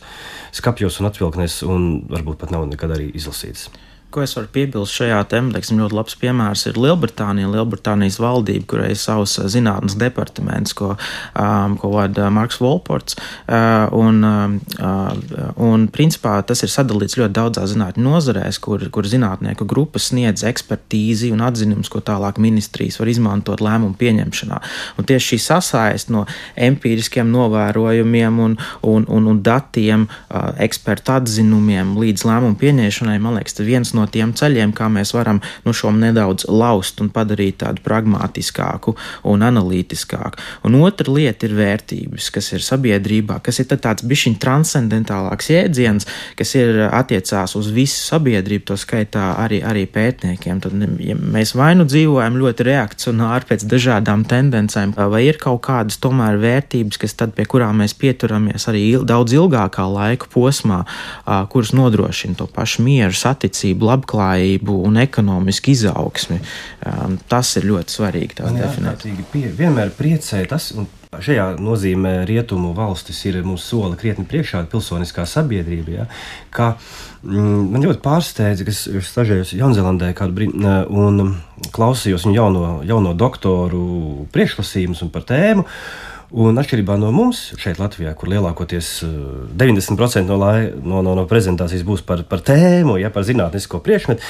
skapjos un atvilknēs, un varbūt pat nav nekad arī izlasītas. Ko es varu piebilst šajā temā, teiksim, ļoti labs piemērs ir Lielbritānija. Lielbritānijas valdība, kurai ir savs zinātnes departaments, ko, um, ko vada Marks Volports. Uh, un, uh, un, principā, tas ir sadalīts ļoti daudzās zinātņu nozarēs, kur, kur zinātnieku grupas sniedz ekspertīzi un atzinumus, ko tālāk ministrijas var izmantot lēmumu pieņemšanā. Un tieši šī sasaist no empiriskiem novērojumiem un, un, un, un datiem, uh, ekspertu atzinumiem līdz lēmumu pieņemšanai, man liekas, viens no tiem ceļiem, kā mēs varam nu, šo nedaudz laust un padarīt tādu pragmatiskāku un analītiskāku. Un otra lieta ir vērtības, kas ir sabiedrībā, kas ir tāds bišķiņ transcendentālāks jēdziens, kas ir attiecās uz visu sabiedrību, to skaitā arī, arī pētniekiem. Tad ja mēs vai nu dzīvojam ļoti reakcionāri pēc dažādām tendencēm, vai ir kaut kādas tomēr vērtības, kas tad pie kurām mēs pieturamies arī daudz ilgākā laika posmā, kuras nodrošina to pašu mieru, saticību, labklājību un ekonomisku izaugsmi. Um, tas ir ļoti svarīgi definēt. Pie, vienmēr priecē tas. Šajā nozīmē rietumu valstis ir mūsu soli krietni priekšā, pilsoniskā sabiedrība. Ja, ka, mm, man ļoti pārsteidza, ka es stažējos Jaunzēlandē kādu brīdi un klausījos viņu jauno, jauno doktoru priekšlasījumus par tēmu. Uh, Un atšķirībā no mums šeit, Latvijā, kur lielākoties 90% eh, no, lai, no, no, no prezentācijas būs par, par tēmu, ja par zinātnisko priekšmetu,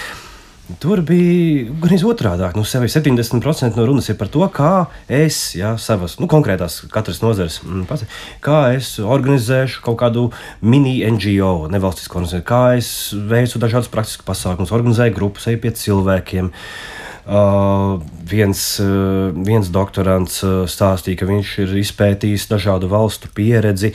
tur bija gan otrādi. Nu, 70% no runas ir par to, kā es, ja, savas nu, konkrētās katras nozares, mm, kā es organizēšu kaut kādu mini-NGO, nevalstisko organizāciju, kā es veicu dažādus praktiskus pasākumus, organizēju grupas, eju pie cilvēkiem. Uh, Uh, viens, uh, viens doktorants uh, stāstīja, ka viņš ir izpētījis dažādu valstu pieredzi.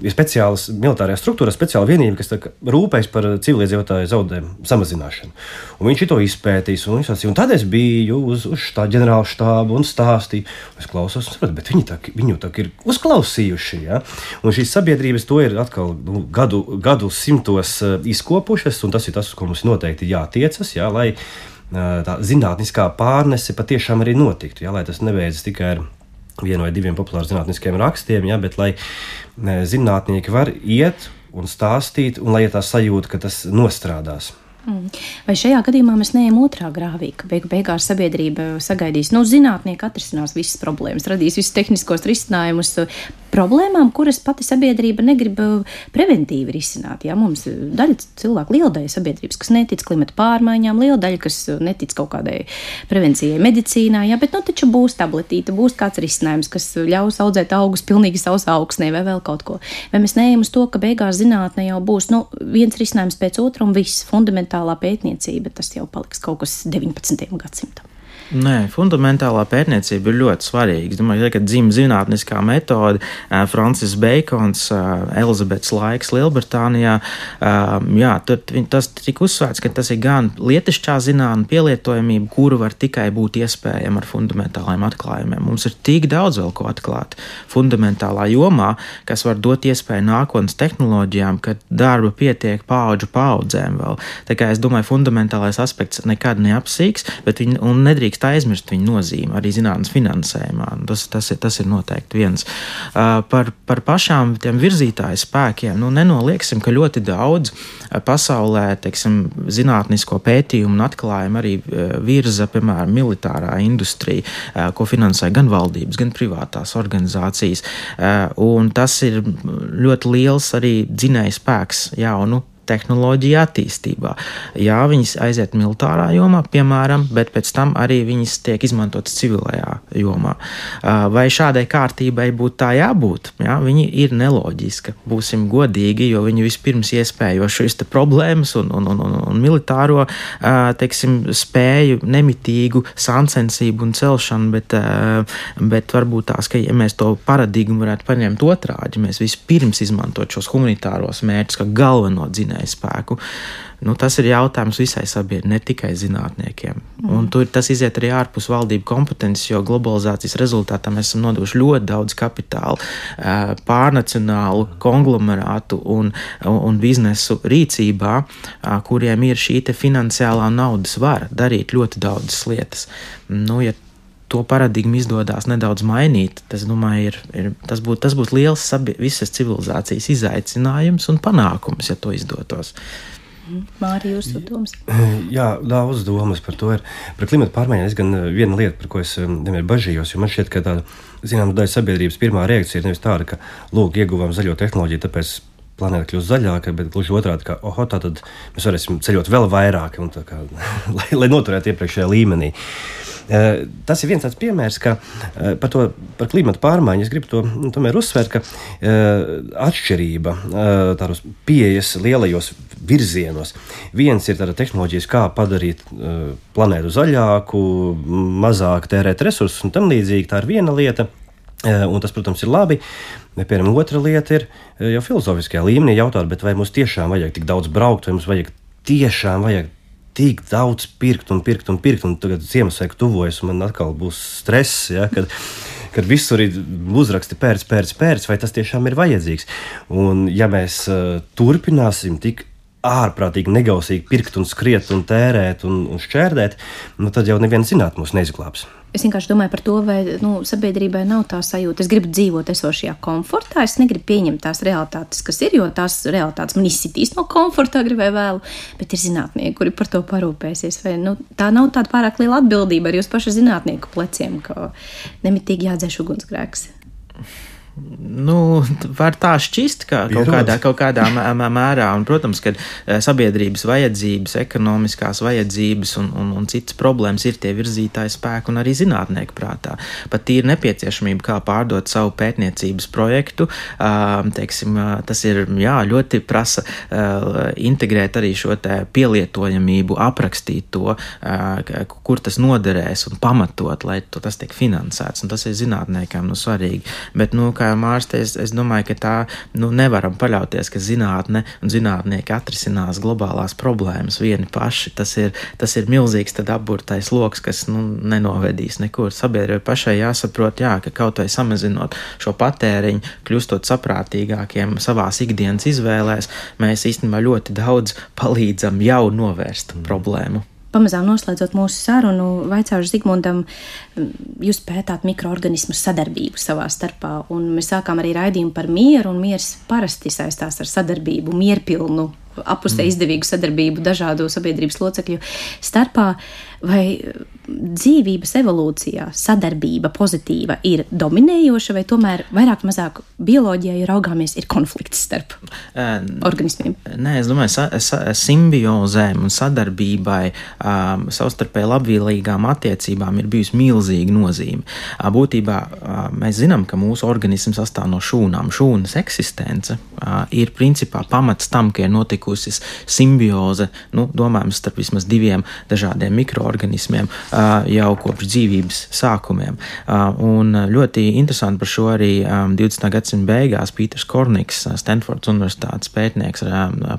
Ir speciāls militārajā struktūrā, speciāla vienība, kas rūpējas par civiliedzīvotāju zaudējumu samazināšanu. Un viņš to izpētīs, un, sacīja, un tad es biju uz, uz tā ģenerāla štābu un stāstīju. Es klausos, un saprotu, bet viņi tā, viņu tā ir uzklausījuši. Ja? Un šīs sabiedrības to ir atkal nu, gadu, gadu simtos izkopušas, un tas ir tas, uz ko mums noteikti jātiecas, ja? lai tā zinātniskā pārnese patiešām arī notiktu. Ja, lai tas nebeidzas tikai ar vienu vai diviem populāriem zinātniskiem rakstiem, ja, bet lai zinātnieki var iet un stāstīt, un lai ir tā sajūta, ka tas nostrādās. Mm. Vai šajā gadījumā mēs neejam otrā grāvī, ka beigu beigās sabiedrība sagaidīs, nu, zinātnieki atrisinās visas problēmas, radīs visus tehniskos risinājumus, problēmām, kuras pati sabiedrība negrib uh, preventīvi risināt. Jā, mums daļa cilvēku, liela daļa sabiedrības, kas netic klimata pārmaiņām, liela daļa, kas uh, netic kaut kādai prevencijai medicīnā, jā, bet nu taču būs tabletīte, būs kāds risinājums, kas ļaus audzēt augus pilnīgi savs augsnē vai vēl kaut ko. Vai mēs neejam uz to, ka beigās zinātne jau būs nu, viens risinājums pēc otra un viss fundamentālā pētniecība, tas jau paliks kaut kas 19. gadsimtam. Nē, fundamentālā pētniecība ir ļoti svarīga. Es domāju, ka dzimta zinātniskā metode, Francis Bacons, Elizabetes laiks Lielbritānijā, jā, tur tas tika uzsvērts, ka tas ir gan lietišķā zinātnē, pielietojamība, kuru var tikai būt iespējama ar fundamentāliem atklājumiem. Mums ir tik daudz vēl ko atklāt fundamentālā jomā, kas var dot iespēju nākotnes tehnoloģijām, kad darba pietiek paudžu paudzēm vēl. Tā kā es domāju, fundamentālais aspekts nekad neapsīks, bet viņi nedrīkst nedrīkst aizmirst viņa nozīmi arī zinātnīs finansējumā. Tas, tas, ir, tas ir noteikti viens. Uh, par, par pašām tiem virzītāju spēkiem nu, nenolieksim, ka ļoti daudz uh, pasaulē teiksim, zinātnisko pētījumu un atklājumu arī uh, virza, piemēram, militārā industrija, ko finansē gan valdības, gan privātās organizācijas. Un tas ir ļoti liels arī dzinējs spēks jaunu tehnoloģija attīstībā. Jā, viņas aiziet militārā jomā, piemēram, bet pēc tam arī viņas tiek izmantotas civilajā jomā. Vai šādai kārtībai būtu tā jābūt? Jā, viņi ir neloģiska, būsim godīgi, jo viņi vispirms iespējo šīs problēmas un, un, un, un, un militāro teiksim, spēju, nemitīgu sāncensību un celšanu, bet, bet varbūt tās, ka ja mēs to paradigmu varētu paņemt otrādi, mēs vispirms izmantot šos humanitāros mērķus kā galveno dzinēju dzinēju spēku. Nu, tas ir jautājums visai sabiedrībai, ne tikai zinātniekiem. Mm. Un tur tas iziet arī ārpus valdību kompetences, jo globalizācijas rezultātā mēs esam nodevuši ļoti daudz kapitāla pārnacionālu konglomerātu un, un biznesu rīcībā, kuriem ir šī finansiālā naudas vara darīt ļoti daudzas lietas. Nu, ja to paradigmu izdodas nedaudz mainīt, tas, domāju, ir, ir, tas būtu tas būt liels sabi, visas civilizācijas izaicinājums un panākums, ja to izdotos. Mhm. Mārija, jūsu domas? Jā, daudz domas par to ir. Par klimatu pārmaiņām es gan viena lieta, par ko es vienmēr bažījos, jo man šķiet, ka tāda, zinām, daļa sabiedrības pirmā reakcija ir nevis tāda, ka, lūk, ieguvām zaļo tehnoloģiju, tāpēc planēta kļūst zaļāka, bet gluži otrādi, ka oho, tad mēs varēsim ceļot vēl vairāk, kā, lai, lai noturētu iepriekšējā līmenī. Uh, tas ir viens tāds piemērs, ka uh, par, to, par klimatu pārmaiņu es gribu to nu, uzsvērt, ka uh, atšķirība tādos pieejas lielajos virzienos. Viens ir tāda tehnoloģijas, kā padarīt planētu zaļāku, mazāk tērēt resursus un tam līdzīgi. Tā ir viena lieta. Un tas, protams, ir labi. Piemēram, otra lieta ir jau filozofiskajā līmenī jautāt, vai mums tiešām vajag tik daudz braukt, vai mums vajag tiešām vajag tik daudz pirkt un pirkt un pirkt, un tagad Ziemassvētku tuvojas, un man atkal būs stress. Ja, kad, kad visur ir uzraksti pērts, pērts, pērts, vai tas tiešām ir vajadzīgs. Un, ja mēs uh, turpināsim tik ārprātīgi negausīgi pirkt un skriet un tērēt un, un šķērdēt, nu, tad jau neviens zinātnē mūs neizglābs. Es vienkārši domāju par to, vai nu, sabiedrībai nav tā sajūta. Es gribu dzīvot esošajā komfortā, es negribu pieņemt tās realitātes, kas ir, jo tās realitātes man izsitīs no komforta, vai vēlu. Bet ir zinātnieki, kuri par to parūpēsies. Vai, nu, tā nav tāda pārāk liela atbildība arī uz pašu zinātnieku pleciem, ka nemitīgi jādzēš ugunsgrēks. Nu, var tā šķist, ka kaut kādā, kaut kādā mērā, un, protams, ka eh, sabiedrības vajadzības, ekonomiskās vajadzības un, un, un citas problēmas ir tie virzītāji spēki un arī zinātnieku prātā. Pat ir nepieciešamība, kā pārdot savu pētniecības projektu. Teiksim, tas ir jā, ļoti prasa integrēt arī šo pielietojamību, aprakstīt to, kur tas noderēs un pamatot, lai tas tiek finansēts. Un tas ir zinātniekiem nu, svarīgi. Bet, nu, kā Mārste, es, es domāju, ka tā nu, nevaram paļauties, ka zinātne un zinātnieki atrisinās globālās problēmas vieni paši. Tas ir, tas ir milzīgs apburtais lokus, kas nu, nenovedīs nekur. Sabiedrībai pašai jāsaprot, jā, ka kaut vai samazinot šo patēriņu, kļūstot saprātīgākiem savās ikdienas izvēlēs, mēs īstenībā ļoti daudz palīdzam jau novērst mm. problēmu. Pamazām noslēdzot mūsu sarunu, vaicāšu Zigmundam, jūs pētāt mikroorganismu sadarbību savā starpā, un mēs sākām arī raidījumu par mieru, un miers parasti saistās ar sadarbību, mierpilnu apusē mm. izdevīgu sadarbību dažādu sabiedrības locekļu starpā, vai dzīvības evolūcijā sadarbība pozitīva ir dominējoša, vai tomēr vairāk mazāk bioloģijā, ja raugāmies, ir konflikts starp uh, organismiem? Nē, es domāju, sa, sa, simbiozēm un sadarbībai, um, savstarpēji labvēlīgām attiecībām ir bijusi milzīga nozīme. Uh, būtībā uh, mēs zinām, ka mūsu organisms sastāv no šūnām. Šūnas eksistence uh, ir principā pamats tam, ka ir notikusi simbioze, nu, domājams, starp vismaz diviem dažādiem mikroorganismiem. Uh, jau kopš dzīvības sākumiem. Un ļoti interesanti par šo arī 20. gadsimta beigās Pīters Korniks, Stanfordas Universitātes pētnieks,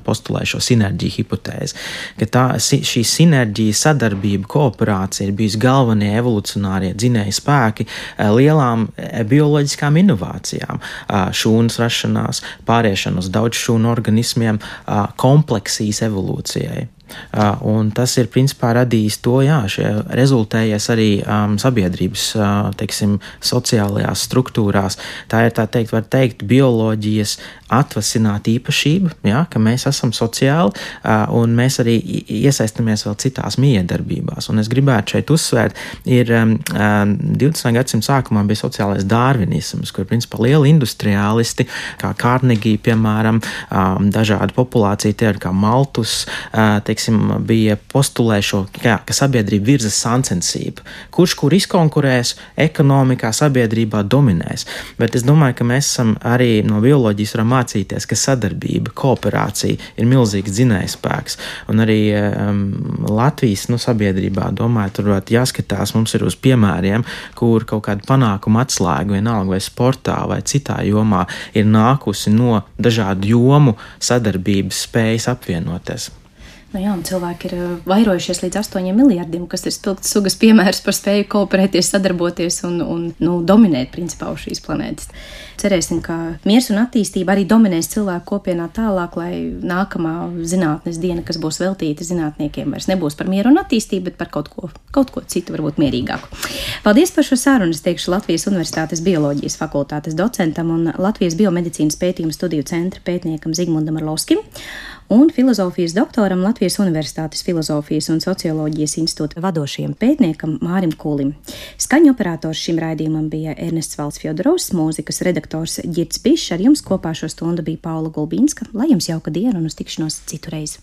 postulēja šo sinerģiju hipotēzi, ka tā, šī sinerģija, sadarbība, kooperācija ir bijusi galvenie evolucionārie dzinēji spēki lielām bioloģiskām inovācijām, šūnas rašanās, pāriešana uz daudz šūnu organismiem, kompleksijas evolūcijai. Un tas ir principā radījis to, jā, rezultējies arī um, sabiedrības, uh, teiksim, sociālajās struktūrās. Tā ir tā teikt, var teikt, bioloģijas atvasināta īpašība, jā, ka mēs esam sociāli uh, un mēs arī iesaistamies vēl citās miedarbībās. Un es gribētu šeit uzsvērt, ir um, 20. gadsimta sākumā bija sociālais dārvinisms, kur principā lieli industriālisti, kā Carnegie, piemēram, um, dažādi populācija ir kā Maltus, uh, teiksim, teiksim, bija postulējušo, jā, ka sabiedrība virzas sāncensību. Kurš kur izkonkurēs, ekonomikā, sabiedrībā dominēs. Bet es domāju, ka mēs esam arī no bioloģijas varam mācīties, ka sadarbība, kooperācija ir milzīgs dzinējspēks. Un arī um, Latvijas nu, sabiedrībā, domāju, tur varētu jāskatās, mums ir uz piemēriem, kur kaut kāda panākuma atslēga vienalga vai sportā vai citā jomā ir nākusi no dažādu jomu sadarbības spējas apvienoties. Nu jā, cilvēki ir uh, vairojušies līdz 8 miljardiem, kas ir spilgts sugas piemērs par spēju kooperēties, sadarboties un, un nu, dominēt principā uz šīs planētas. Cerēsim, ka miers un attīstība arī dominēs cilvēku kopienā tālāk, lai nākamā zinātnes diena, kas būs veltīta zinātniekiem, vairs nebūs par mieru un attīstību, bet par kaut ko, kaut ko citu, varbūt mierīgāku. Paldies par šo sarunu. Es teikšu Latvijas Universitātes bioloģijas fakultātes docentam un Latvijas biomedicīnas pētījumu studiju centra pētniekam Zigmundam Arlovskim un filozofijas doktoram Latvijas Universitātes filozofijas un socioloģijas institūta vadošajam pētniekam Mārim Kulim. Skaņu operators šim raidījumam bija Ernests Valds Fjodorovs, mūzikas redaktors Girts Bišs, ar jums kopā šo stundu bija Paula Gulbīnska. Lai jums jauka diena un uz tikšanos citu reizi!